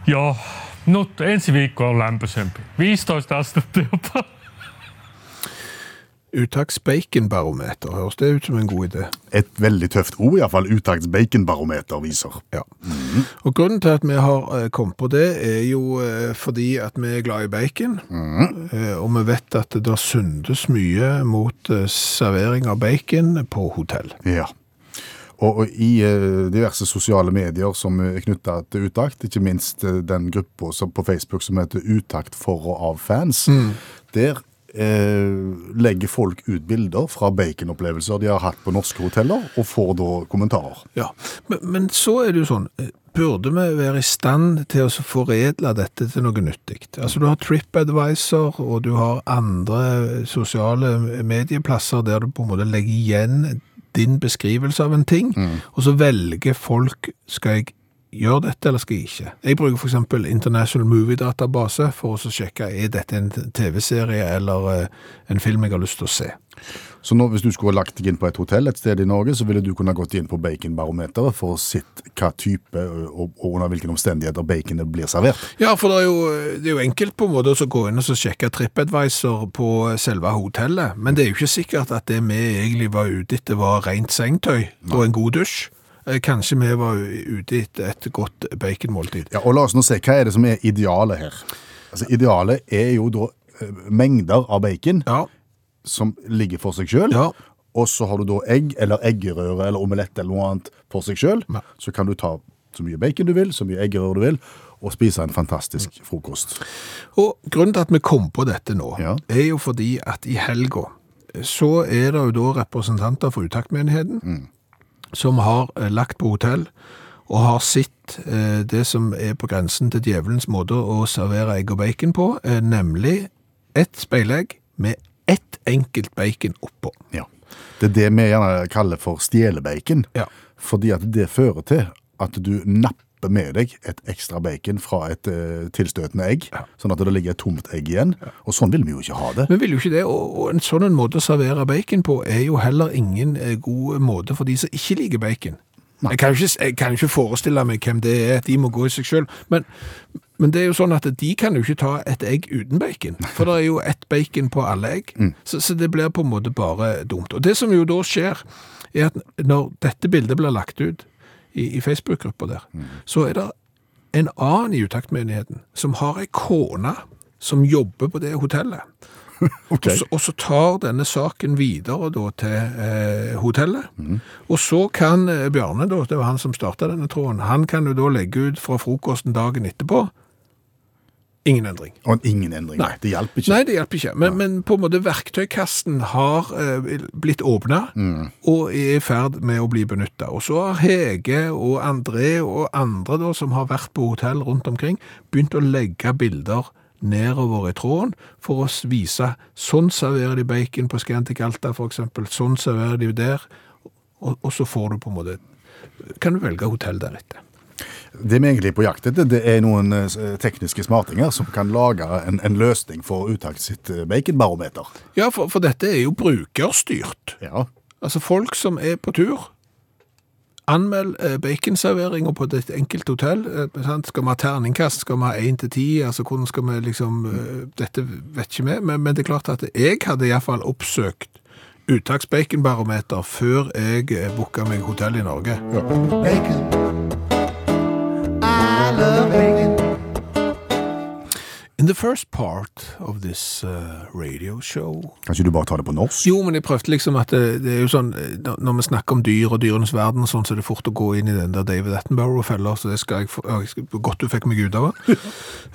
Joo, nyt ensi viikko on lämpöisempi. 15 astetta jopa. Uttaks-baconbarometer. Høres det ut som en god idé? Et veldig tøft ord, iallfall uttakts baconbarometer viser. Ja. Og grunnen til at vi har eh, kommet på det, er jo eh, fordi at vi er glad i bacon. Eh, og vi vet at det syndes mye mot servering av bacon på hotell. Ja. Og, i diverse sosiale medier som er knytta til Utakt, ikke minst den gruppa på Facebook som heter Utakt for og av fans, der eh, legger folk ut bilder fra baconopplevelser de har hatt på norske hoteller, og får da kommentarer. Ja, men, men så er det jo sånn, eh, burde vi være i stand til å foredle dette til noe nyttig? Altså du har TripAdvisor, og du har andre sosiale medieplasser der du på en måte legger igjen din beskrivelse av en ting, og så velger folk, skal jeg gjøre dette eller skal jeg ikke? Jeg bruker eksempel International Movie Database for å sjekke, er dette en TV-serie eller eh, en film jeg har lyst til å se? Så nå, hvis du skulle lagt deg inn på et hotell et sted i Norge, så ville du kunne gått inn på baconbarometeret for å se hva type og, og under hvilke omstendigheter baconet blir servert. Ja, for det er jo, det er jo enkelt på en måte å gå inn og så sjekke TripAdvisor på selve hotellet, men det er jo ikke sikkert at det vi egentlig var ute etter var rent sengetøy og en god dusj. Eh, Kanskje vi var ute etter et godt baconmåltid. Ja, og la oss nå se, hva er det som er idealet her? Altså, idealet er jo da eh, mengder av bacon Ja, som ligger for seg ja, og så har du da egg eller eggerøre eller omelett eller noe annet for seg. Ja. Så kan du ta så mye bacon du vil, så mye eggerøre du vil, og spise en fantastisk frokost. Og grunnen til at vi kom på dette nå, Ja. er jo fordi at i helga så er det jo da representanter for uttaktmenigheten som har eh, lagt på hotell og har sett eh, det som er på grensen til djevelens måte å servere egg og bacon på, eh, nemlig ett speilegg med ett enkelt bacon oppå. Ja. Det er det vi gjerne kaller for stjelebacon, Ja. fordi at det fører til at du napper med deg et ekstra bacon fra et eh, tilstøtende egg, sånn at det ligger et tomt egg igjen, og sånn vil vi jo ikke ha det. Vi vil jo ikke det, og, og en sånn en måte å servere bacon på er jo heller ingen eh, god måte for de som ikke liker bacon. Jeg kan, ikke, jeg kan ikke forestille meg hvem det er, de må gå i seg selv, men, men det er jo sånn at de kan jo ikke ta et egg uten bacon, for det er jo ett bacon på alle egg, så, så det blir på en måte bare dumt. Og det som jo da skjer, er at når dette bildet blir lagt ut i, i Facebook-gruppa der, så er det en annen i utaktmenigheten som har ei kone som jobber på det hotellet. Okay. Og, så, og så tar denne saken videre da til eh, hotellet. Og så kan eh, Bjarne, da, det var han som starta denne tråden, han kan jo da legge ut fra frokosten dagen etterpå. Ingen endring. Og ingen endring. Nei. Det hjelper ikke. Nei, det hjelper ikke. Men, men på en måte verktøykassen har eh, blitt åpna og er i ferd med å bli benytta. Og så har Hege og André og andre da, som har vært på hotell rundt omkring, begynt å legge bilder nedover i tråden for å vise sånn serverer de bacon på Scantic Alta eksempel, sånn serverer de der, og, og så får du på en måte kan du velge hotell deretter. Det vi egentlig er på jakt etter, det er noen eh, tekniske smartinger som kan lage en, en løsning for uttaket sitt eh, baconbarometer. Ja, for, for dette er jo brukerstyrt. Ja. Altså folk som er på tur, anmeld baconserveringa baconserveringer på et enkelt hotell. Eh. Skal vi ha terningkast? Skal vi ha 1 til 10? Altså hvordan skal vi liksom eh, Dette vet ikke vi, men, men det er klart at jeg hadde iallfall oppsøkt uttaksbaconbarometer før jeg eh, booka meg hotell i Norge. In the first part of this uh, radio show Kanskje du bare tar det på norsk? jo, men jeg prøvde liksom at det, det er jo sånn, eh, når vi snakker om dyr og dyrenes verden og sånn, så er det fort å gå inn i den der David Attenborough-fella, så det skal jeg, få- jeg skal, godt du fikk meg ut av det.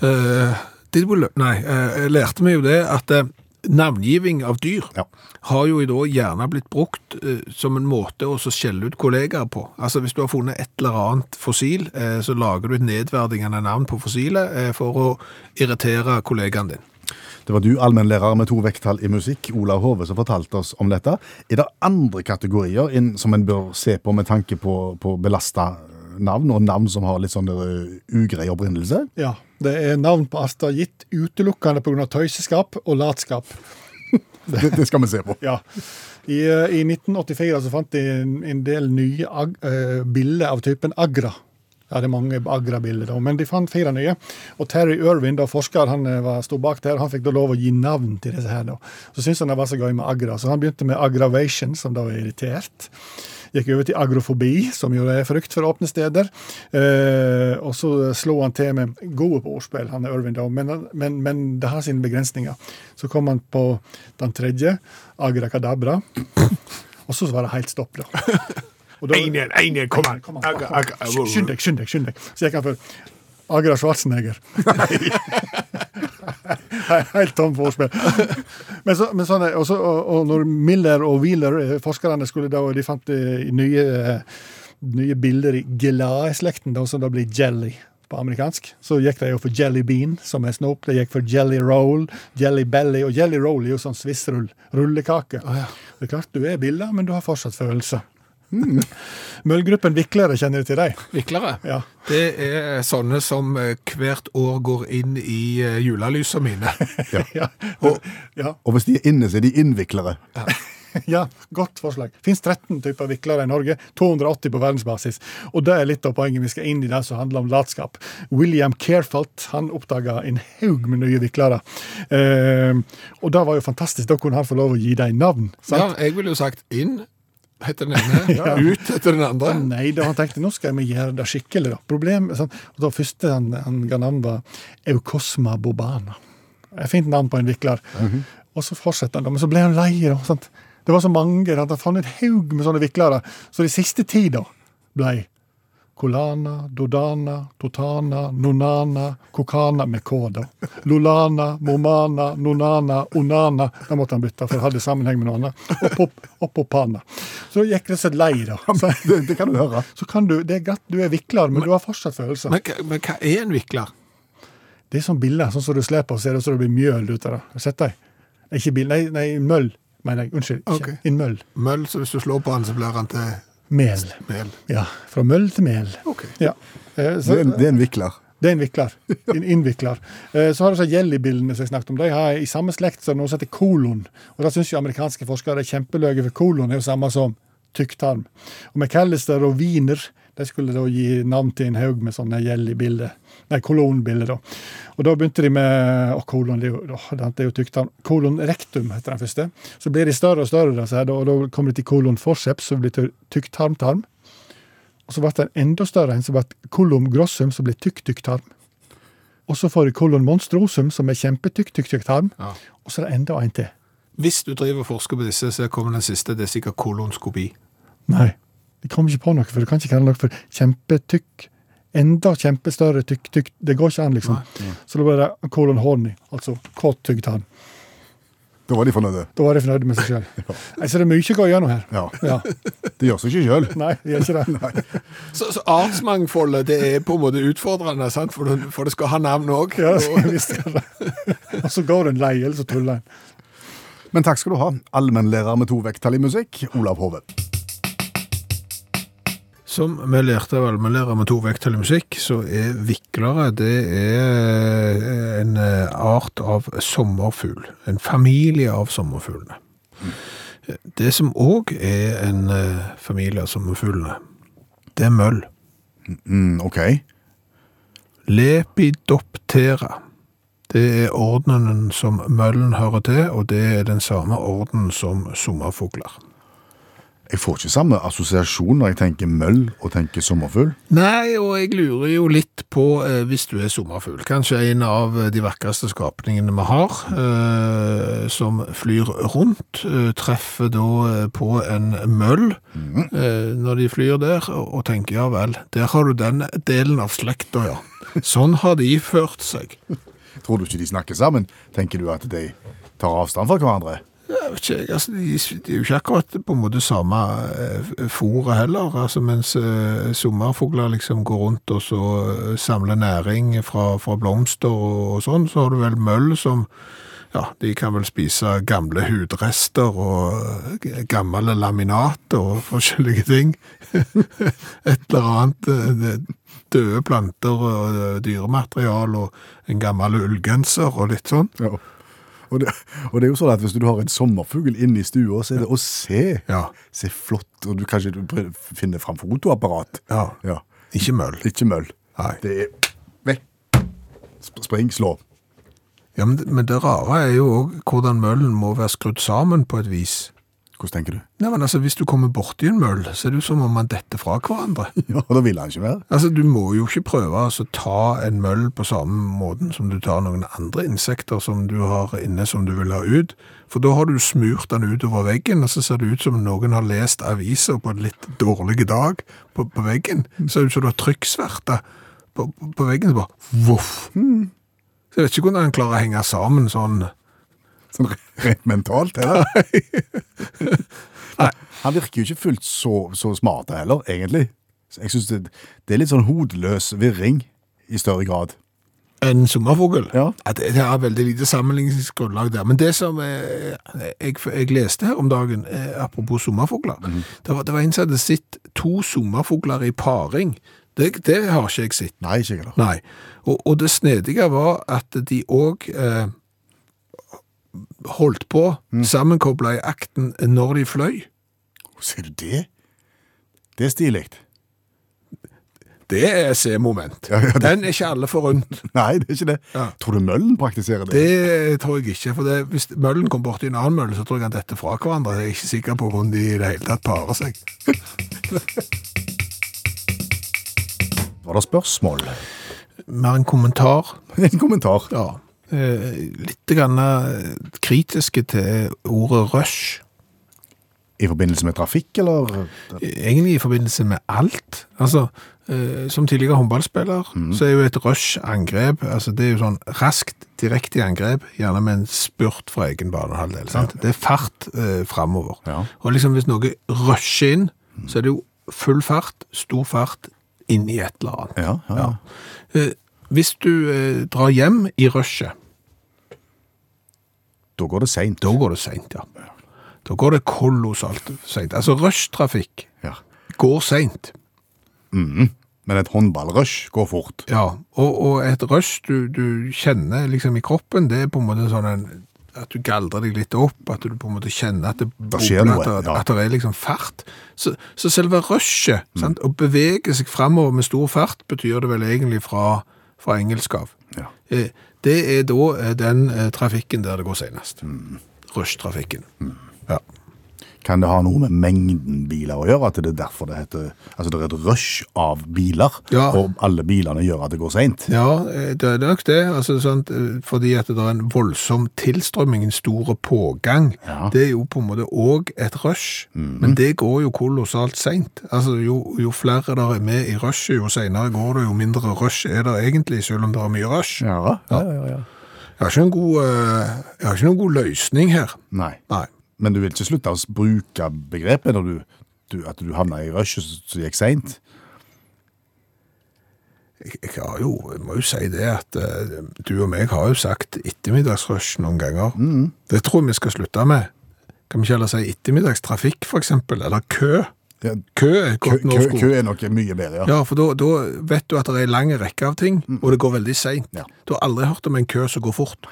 Eh, learn- nei, uh, jeg lærte meg jo det at eh, navngiving av dyr Ja. har jo da gjerne blitt brukt eh, som en måte å skjelle ut kollegaer på. Altså hvis du har funnet et eller annet fossil, eh, så lager du et nedverdigende navn på fossilet eh, for å irritere kollegaen din. Det var du, allmennlærer med to vekttall i musikk, Olav Hove, som fortalte oss om dette. Er det andre kategorier som en bør se på med tanke på, på belasta navn, og navn som har litt sånn uh, ugrei opprinnelse? Ja, Det er navn på Asta gitt utelukkende pga. tøyseskap og latskap. Det, det skal vi se på. Ja. I, eh, I 1984 så fant de en, en del nye ag, uh, bilder av typen agra. Ja, det er mange Agra-bilder, men de fant fire nye. Og Terry Irwin, da forsker, han eh, var, sto bak der, han fikk da lov å gi navn til disse her. da. Så syntes han det var så gøy med Agra, så han begynte med Agravation, som da var irritert. Gikk over til agrofobi, som jo er frykt for åpne steder. Eh, og så slo han til med gode på ordspill, han er Irvin, da, men, men, men det har sine begrensninger. Så kom han på den tredje, agra kadabra, og så var det helt stopp, da. Da- én igjen, kom an! Skynd deg, skynd deg. skynd deg. Så gikk han for Agra Schwarzenegger. Helt tom forspill. Men, så, men sånn, også, og, og, når Miller og Wheeler, eh, forskerne, skulle da, og de fant eh, nye, eh, nye bilder i Gelae-slekten, som da blir jelly på amerikansk, så gikk de jo for jelly bean, som er snop. De gikk for jelly roll, jelly belly, og jelly roll er jo sånn swissrull, rullekake. Det er klart du er bilder, men du har fortsatt følelser. Møllgruppen Viklere, kjenner du til dem? Viklere. Ja. Det er sånne som eh, hvert år går inn i eh, julelysene mine. Ja. ja. Og hvis de er inne, så er de innviklere. ja, godt forslag. Det finnes 13 typer viklere i Norge, 280 på verdensbasis. Og det er litt av poenget vi skal inn i det som handler om latskap. William Carefalt han oppdaga en haug med nye viklere. Eh, og det var jo fantastisk. Da kunne han få lov å gi dem navn. Ja, jeg ville jo sagt inn heter den ene, ut etter den andre. Nei, da han tenkte nå skal vi gjøre det skikkelig. da. Problem, sånn, og da første han, han ga navn, var Eukosma bobana. Et fint navn på en vikler. Og så fortsetter han, da, men så ble han lei. da, sant? Det var så mange, han fant en haug med sånne viklere. Så de siste ti da ble Kolana, Dodana, Totana, Nonana, Kokana med K, da. Lolana, Momana, Nonana, Onana. Da måtte han bytte, for det hadde sammenheng med noe annet. Og Pop- Og Popana. Så gikk det seg lei, da. Så, Det, det kan du høre. så kan du, Det er godt du er vikler, men du har fortsatt følelser. Men, men hva er en vikler? Det er sånn biller, sånn som du slipper, og ser det så det blir mjøl ut av det. Har du sett dem? Ikke bil, nei, nei, møll, mener jeg. Unnskyld. Ikke. En møll. Møll, så hvis du slår på den, så blir han til Mel. mel. Ja, fra møll til mel. Ok. Ja. Eh, så, Det er, en- det er en vikler. Det er en vikler. En innvikler. Eh, Så har du så jellybillene som jeg snakket om. De har i samme slekt som noe som heter kolon. Og da syns jo amerikanske forskere er kjempeløye, for kolon er jo samme som tykktarm. Og McAllister og Wiener de skulle da gi navn til en haug med sånne jellybilder. Nei, kolonbildet. da. Og da begynte de med Å, kolon, det er jo, tykt. Kolon rectum heter den første. Så blir de større og større, da, her, og da kommer de til kolon forceps, som blir til tykktarmtarm. Og så ble det en enda større en som ble kolon grossum, som blir tykk-tykk-tarm. Og så får du kolon monstrosum, som er kjempetykk-tykk-tykk-tarm. Ja. Og så er det enda en til. Hvis du driver og forsker på disse, så kommer den siste. Det er sikkert kolonskopi. Nei, Jeg kom ikke på noe, for du kan ikke kalle noe for kjempetykk. Enda kjempestørre tykk-tykk. Det går ikke an, liksom. Så da ble det colon horny, altså kåt tyggtann. Da var de fornøyde. Da var de fornøyde med seg sjøl. Så det er mye å gå gjennom her. Ja. Ja. Det gjør seg ikke sjøl. Nei, det gjør ikke det. Så, så artsmangfoldet det er på en måte utfordrende, sant? For, det, for det skal ha navn òg. Ja, visst skal det. Og så går det en lei, eller så tuller en. Men takk skal du ha, allmennlærer med to vekttall i musikk, Olav Hove. Som vi lærte av allmennlærer med to vekttall i musikk, så er viklere det er en eh, art av sommerfugl. En familie av sommerfuglene. Det som òg er en eh, familie av sommerfuglene, det er møll. Mm, OK. Lepidoptera. Det er ordenen som møllen hører til, og det er den samme orden som sommerfugler. Jeg får ikke samme assosiasjon når jeg tenker møll og tenker sommerfugl. Nei, og jeg lurer jo litt på, eh, hvis du er sommerfugl, kanskje en av de vakreste skapningene vi har, eh, som flyr rundt, eh, treffer da eh, på en møll eh, når de flyr der, og tenker, ja vel, der har du den delen av slekta, ja. Sånn har de ført seg. Tror du ikke de snakker sammen? Tenker du at de tar avstand fra hverandre? Jeg vet ikke, altså, de, de er jo ikke akkurat på en måte samme eh, fôret heller, altså mens eh, sommerfugler liksom går rundt og så eh, samler næring fra, fra blomster og, og sånn, så har du vel møll som, ja, de kan vel spise gamle hudrester og eh, gamle laminat og forskjellige ting. Et eller annet, døde planter og dyrematerial og en gammel ullgenser og litt sånn. Ja. Og det, og det er jo sånn at hvis du har en sommerfugl inne i stua, så er det å se. Ja. Se flott, og du kanskje finner fram fotoapparat. Ja. Ja. Ikke møll. Ikke møll. Nei. Det er vekk. Sp- Spring, slå. Ja, men, men det rare er jo òg hvordan møllen må være skrudd sammen på et vis. Hvordan tenker du? Nei, men altså, Hvis du kommer borti en møll, så er det jo som om man detter fra hverandre. Ja, Da vil han ikke være. Altså, Du må jo ikke prøve altså, ta en møll på samme måten som du tar noen andre insekter som du har inne som du vil ha ut. For da har du smurt den utover veggen, og så ser det ut som noen har lest aviser på en litt dårlig dag på, på veggen. Så ser det ut som du har trykksverte på, på, på veggen. Så bare voff. Så jeg vet ikke hvordan den klarer å henge sammen sånn. Sånn rent mentalt. Eller? Nei. Han virker jo ikke fullt så, så smart heller, egentlig. Jeg synes det, det er litt sånn hodeløs virring i større grad. En sommerfugl? Ja. det, det er veldig lite sammenligningsgrunnlag der. Men det som jeg, jeg, jeg leste her om dagen, eh, apropos sommerfugler, det, var, det var en som hadde sett to sommerfugler i paring. Det, det har ikke jeg sett. Nei, ikke heller. Nei. Og, og det snedige var at de òg eh, holdt på, sammenkobla i akten, når de fløy. Ser du det? Det er stilig. Det er C-moment. Ja, ja, det- Den er ikke alle forunt. Nei, det er ikke det. Ja. Tror du Møllen praktiserer det? Det tror jeg ikke, for det, hvis møllen kom borti en annen mølle, så tror jeg han dette fra hverandre. Jeg er ikke sikker på hvordan de i det hele tatt parer seg. Var det spørsmål? Mer en kommentar. En kommentar. Ja. Eh, litt grann eh, kritiske til ordet rush. I forbindelse med trafikk, eller? Egentlig i forbindelse med alt. Altså, eh, som tidligere håndballspiller, så er jo et rush-angrep, altså det er jo sånn raskt, direkte angrep, gjerne med en spurt fra egen banehalvdel. Ja. Det er fart eh, framover. Ja. Og liksom hvis noe rusher inn, så er det jo full fart, stor fart, inn i et eller annet. Ja, hvis du eh, drar hjem i rushet, Da går det seint. da går det seint, ja. Da går det kolossalt seint. Altså rushtrafikk Ja. går seint. Men et håndballrush går fort. Ja, og, og et rush du, du kjenner liksom i kroppen, det er på en måte sånn en, at du galdrer deg litt opp, at du på en måte kjenner at det, bobler, noe, at, ja. at det er liksom fart. Så, så selve rushet, sant, å bevege seg fremover med stor fart, betyr det vel egentlig fra, fra engelsk av. Ja. Eh, Det er da eh, den eh, trafikken der det går senest. Mm. Rushtrafikken. Mm. Ja. Kan det ha noe med mengden biler å gjøre? At det er derfor det heter Altså det er et rush av biler, Ja. og alle bilene gjør at det går seint? Ja, eh, det er nok det. Altså, sånn, eh, fordi at det er en voldsom tilstrømming, en stor pågang. Ja. Det er jo på en måte òg et rush, men det går jo kolossalt seint. Altså, jo, jo flere der er med i rushet, jo seinere går det, jo mindre rush er det egentlig, selv om det er mye rush. Ja, ja, ja, ja. Jeg har ikke noen god, eh, ikke noen god løsning her. Nei. Nei. Men du vil ikke slutte å bruke begrepet når du, du, at du havna i rushet som gikk seint? Jeg, jeg, har jo, jeg må jo si det at uh, du og meg har jo sagt ettermiddagsrush noen ganger. Det tror jeg vi skal slutte med. Kan vi ikke heller si ettermiddagstrafikk, eksempel, eller kø? Ja, Kø er et godt kø, norsk ord. kø er nok mye bedre, ja. Ja, for da, da vet du at det er en lang rekke av ting, og det går veldig seint. Ja. Du har aldri hørt om en kø som går fort.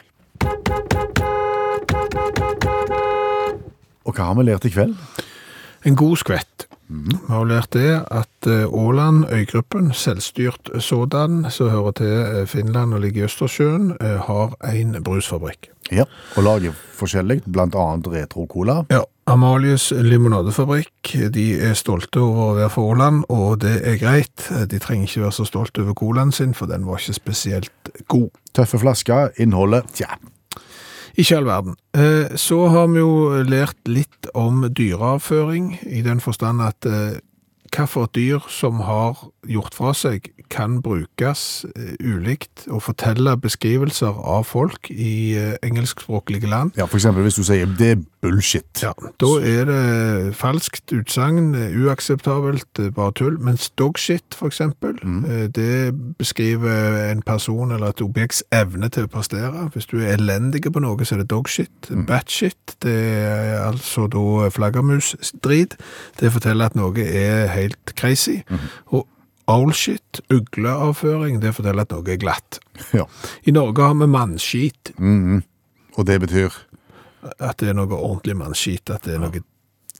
Og hva har vi lært i kveld? En god skvett. Vi har lært det at eh, Åland, øygruppen, selvstyrt sådan, som hører til eh, Finland og ligger i Østersjøen, eh, har en brusfabrikk. Ja, Og lager forskjellig, annet retro-cola. Ja, Amalies limonadefabrikk, de er stolte over å være fra Åland, og det er greit. De trenger ikke være så stolte over colaen sin, for den var ikke spesielt god. Tøffe flasker, innholdet Tja. Ikke all verden. Eh, Så har vi jo lært litt om dyreavføring, i den forstand at hvilket dyr som har gjort fra seg, kan brukes eh, ulikt og fortelle beskrivelser av folk i eh, engelskspråklige land. Ja, eksempel hvis du sier det er bullshit. Ja, da er det falskt utsagn, eh, uakseptabelt, bare tull. Mens dogshit, eksempel, eh, det beskriver en person eller et objekts evne til å prestere. Hvis du er elendig på noe, så er det dogshit. Batshit, det er altså da flaggermusdrit. Det forteller at noe er helt crazy. Og owlshit, ugleavføring, det forteller at noe er glatt. Ja. I Norge har vi mannskit, Og det betyr at det er noe ordentlig mannskit, at det er noe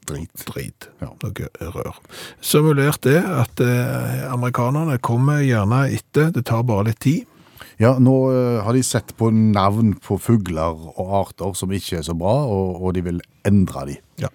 Drit. drit. Ja. Noe rør. Simulert det at eh, amerikanerne kommer gjerne etter, det tar bare litt tid. Ja, nå eh, har de sett på navn på fugler og arter som ikke er så bra, og, og de vil endre de. Ja.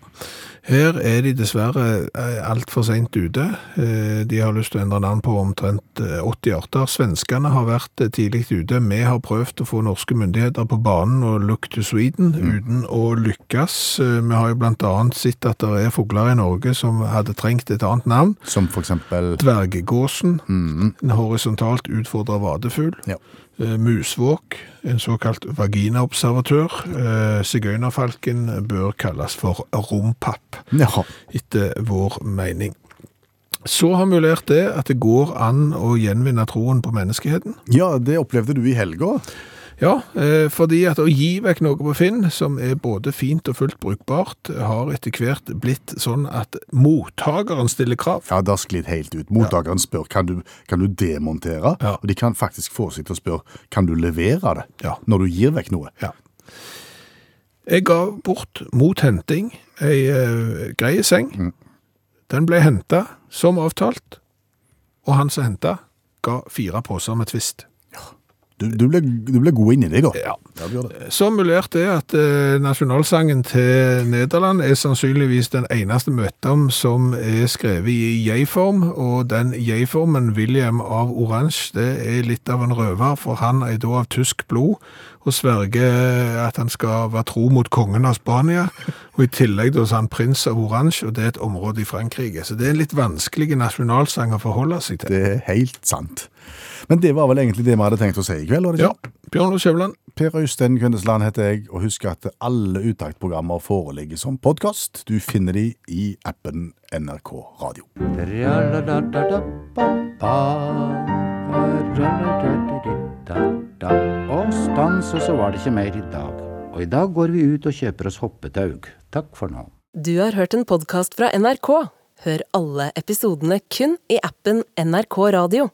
Her er de dessverre eh, altfor sent ute. Eh, De har lyst til å endre navn på omtrent eh, 80 arter. Svenskene har vært eh, tidlig ute. Vi har prøvd å få norske myndigheter på banen og look to Sweden uten å lykkes. Eh, Vi har jo annet sett at det er fugler i Norge som hadde trengt et annet navn. Som for eksempel Dvergegåsen, en horisontalt utfordret vadefugl. Ja. Eh, Musvåk, en såkalt vaginaobservatør. Eh, Sigøynerfalken bør kalles for rompapp, Ja. etter vår mening. Så har vi lært det at det går an å gjenvinne troen på menneskeheten. ja, det opplevde du i helga. Ja, eh, fordi at å gi vekk noe på Finn, som er både fint og fullt brukbart, har etter hvert blitt sånn at mottakeren stiller krav. Ja, det har sklidd helt ut. Mottakeren spør kan du, kan du demontere, Ja. og de kan faktisk få seg til å spørre kan du levere det Ja. når du gir vekk noe. Ja. Jeg ga bort mot henting ei uh, grei seng. Den ble henta som avtalt, og han som henta, ga fire poser med twist. Du, du, ble, du ble god inni deg, da. Ja. Ja. Så mulert er at eh, nasjonalsangen til Nederland er sannsynligvis den eneste møtem som er skrevet i jeg-form, og den jeg-formen, William av Orange, det er litt av en røver, for han er da av tysk blod, og sverger at han skal være tro mot kongen av Spania, og i tillegg da er han prins av Orange, og det er et område i Frankrike. Så det er en litt vanskelig nasjonalsang å forholde seg til. Det er helt sant. Men det var vel egentlig det vi hadde tenkt å si i kveld, var det ikke? Ja, Bjørn Kjøvland. Per Øystein Kvindesland heter jeg, og husk at alle uttaktprogrammer foreligger som podkast. Du finner de i appen NRK Radio. Og stans, og så var det ikke mer i dag. Og i dag går vi ut og kjøper oss hoppetaug. Takk for nå. Du har hørt en podkast fra NRK. Hør alle episodene kun i appen NRK Radio.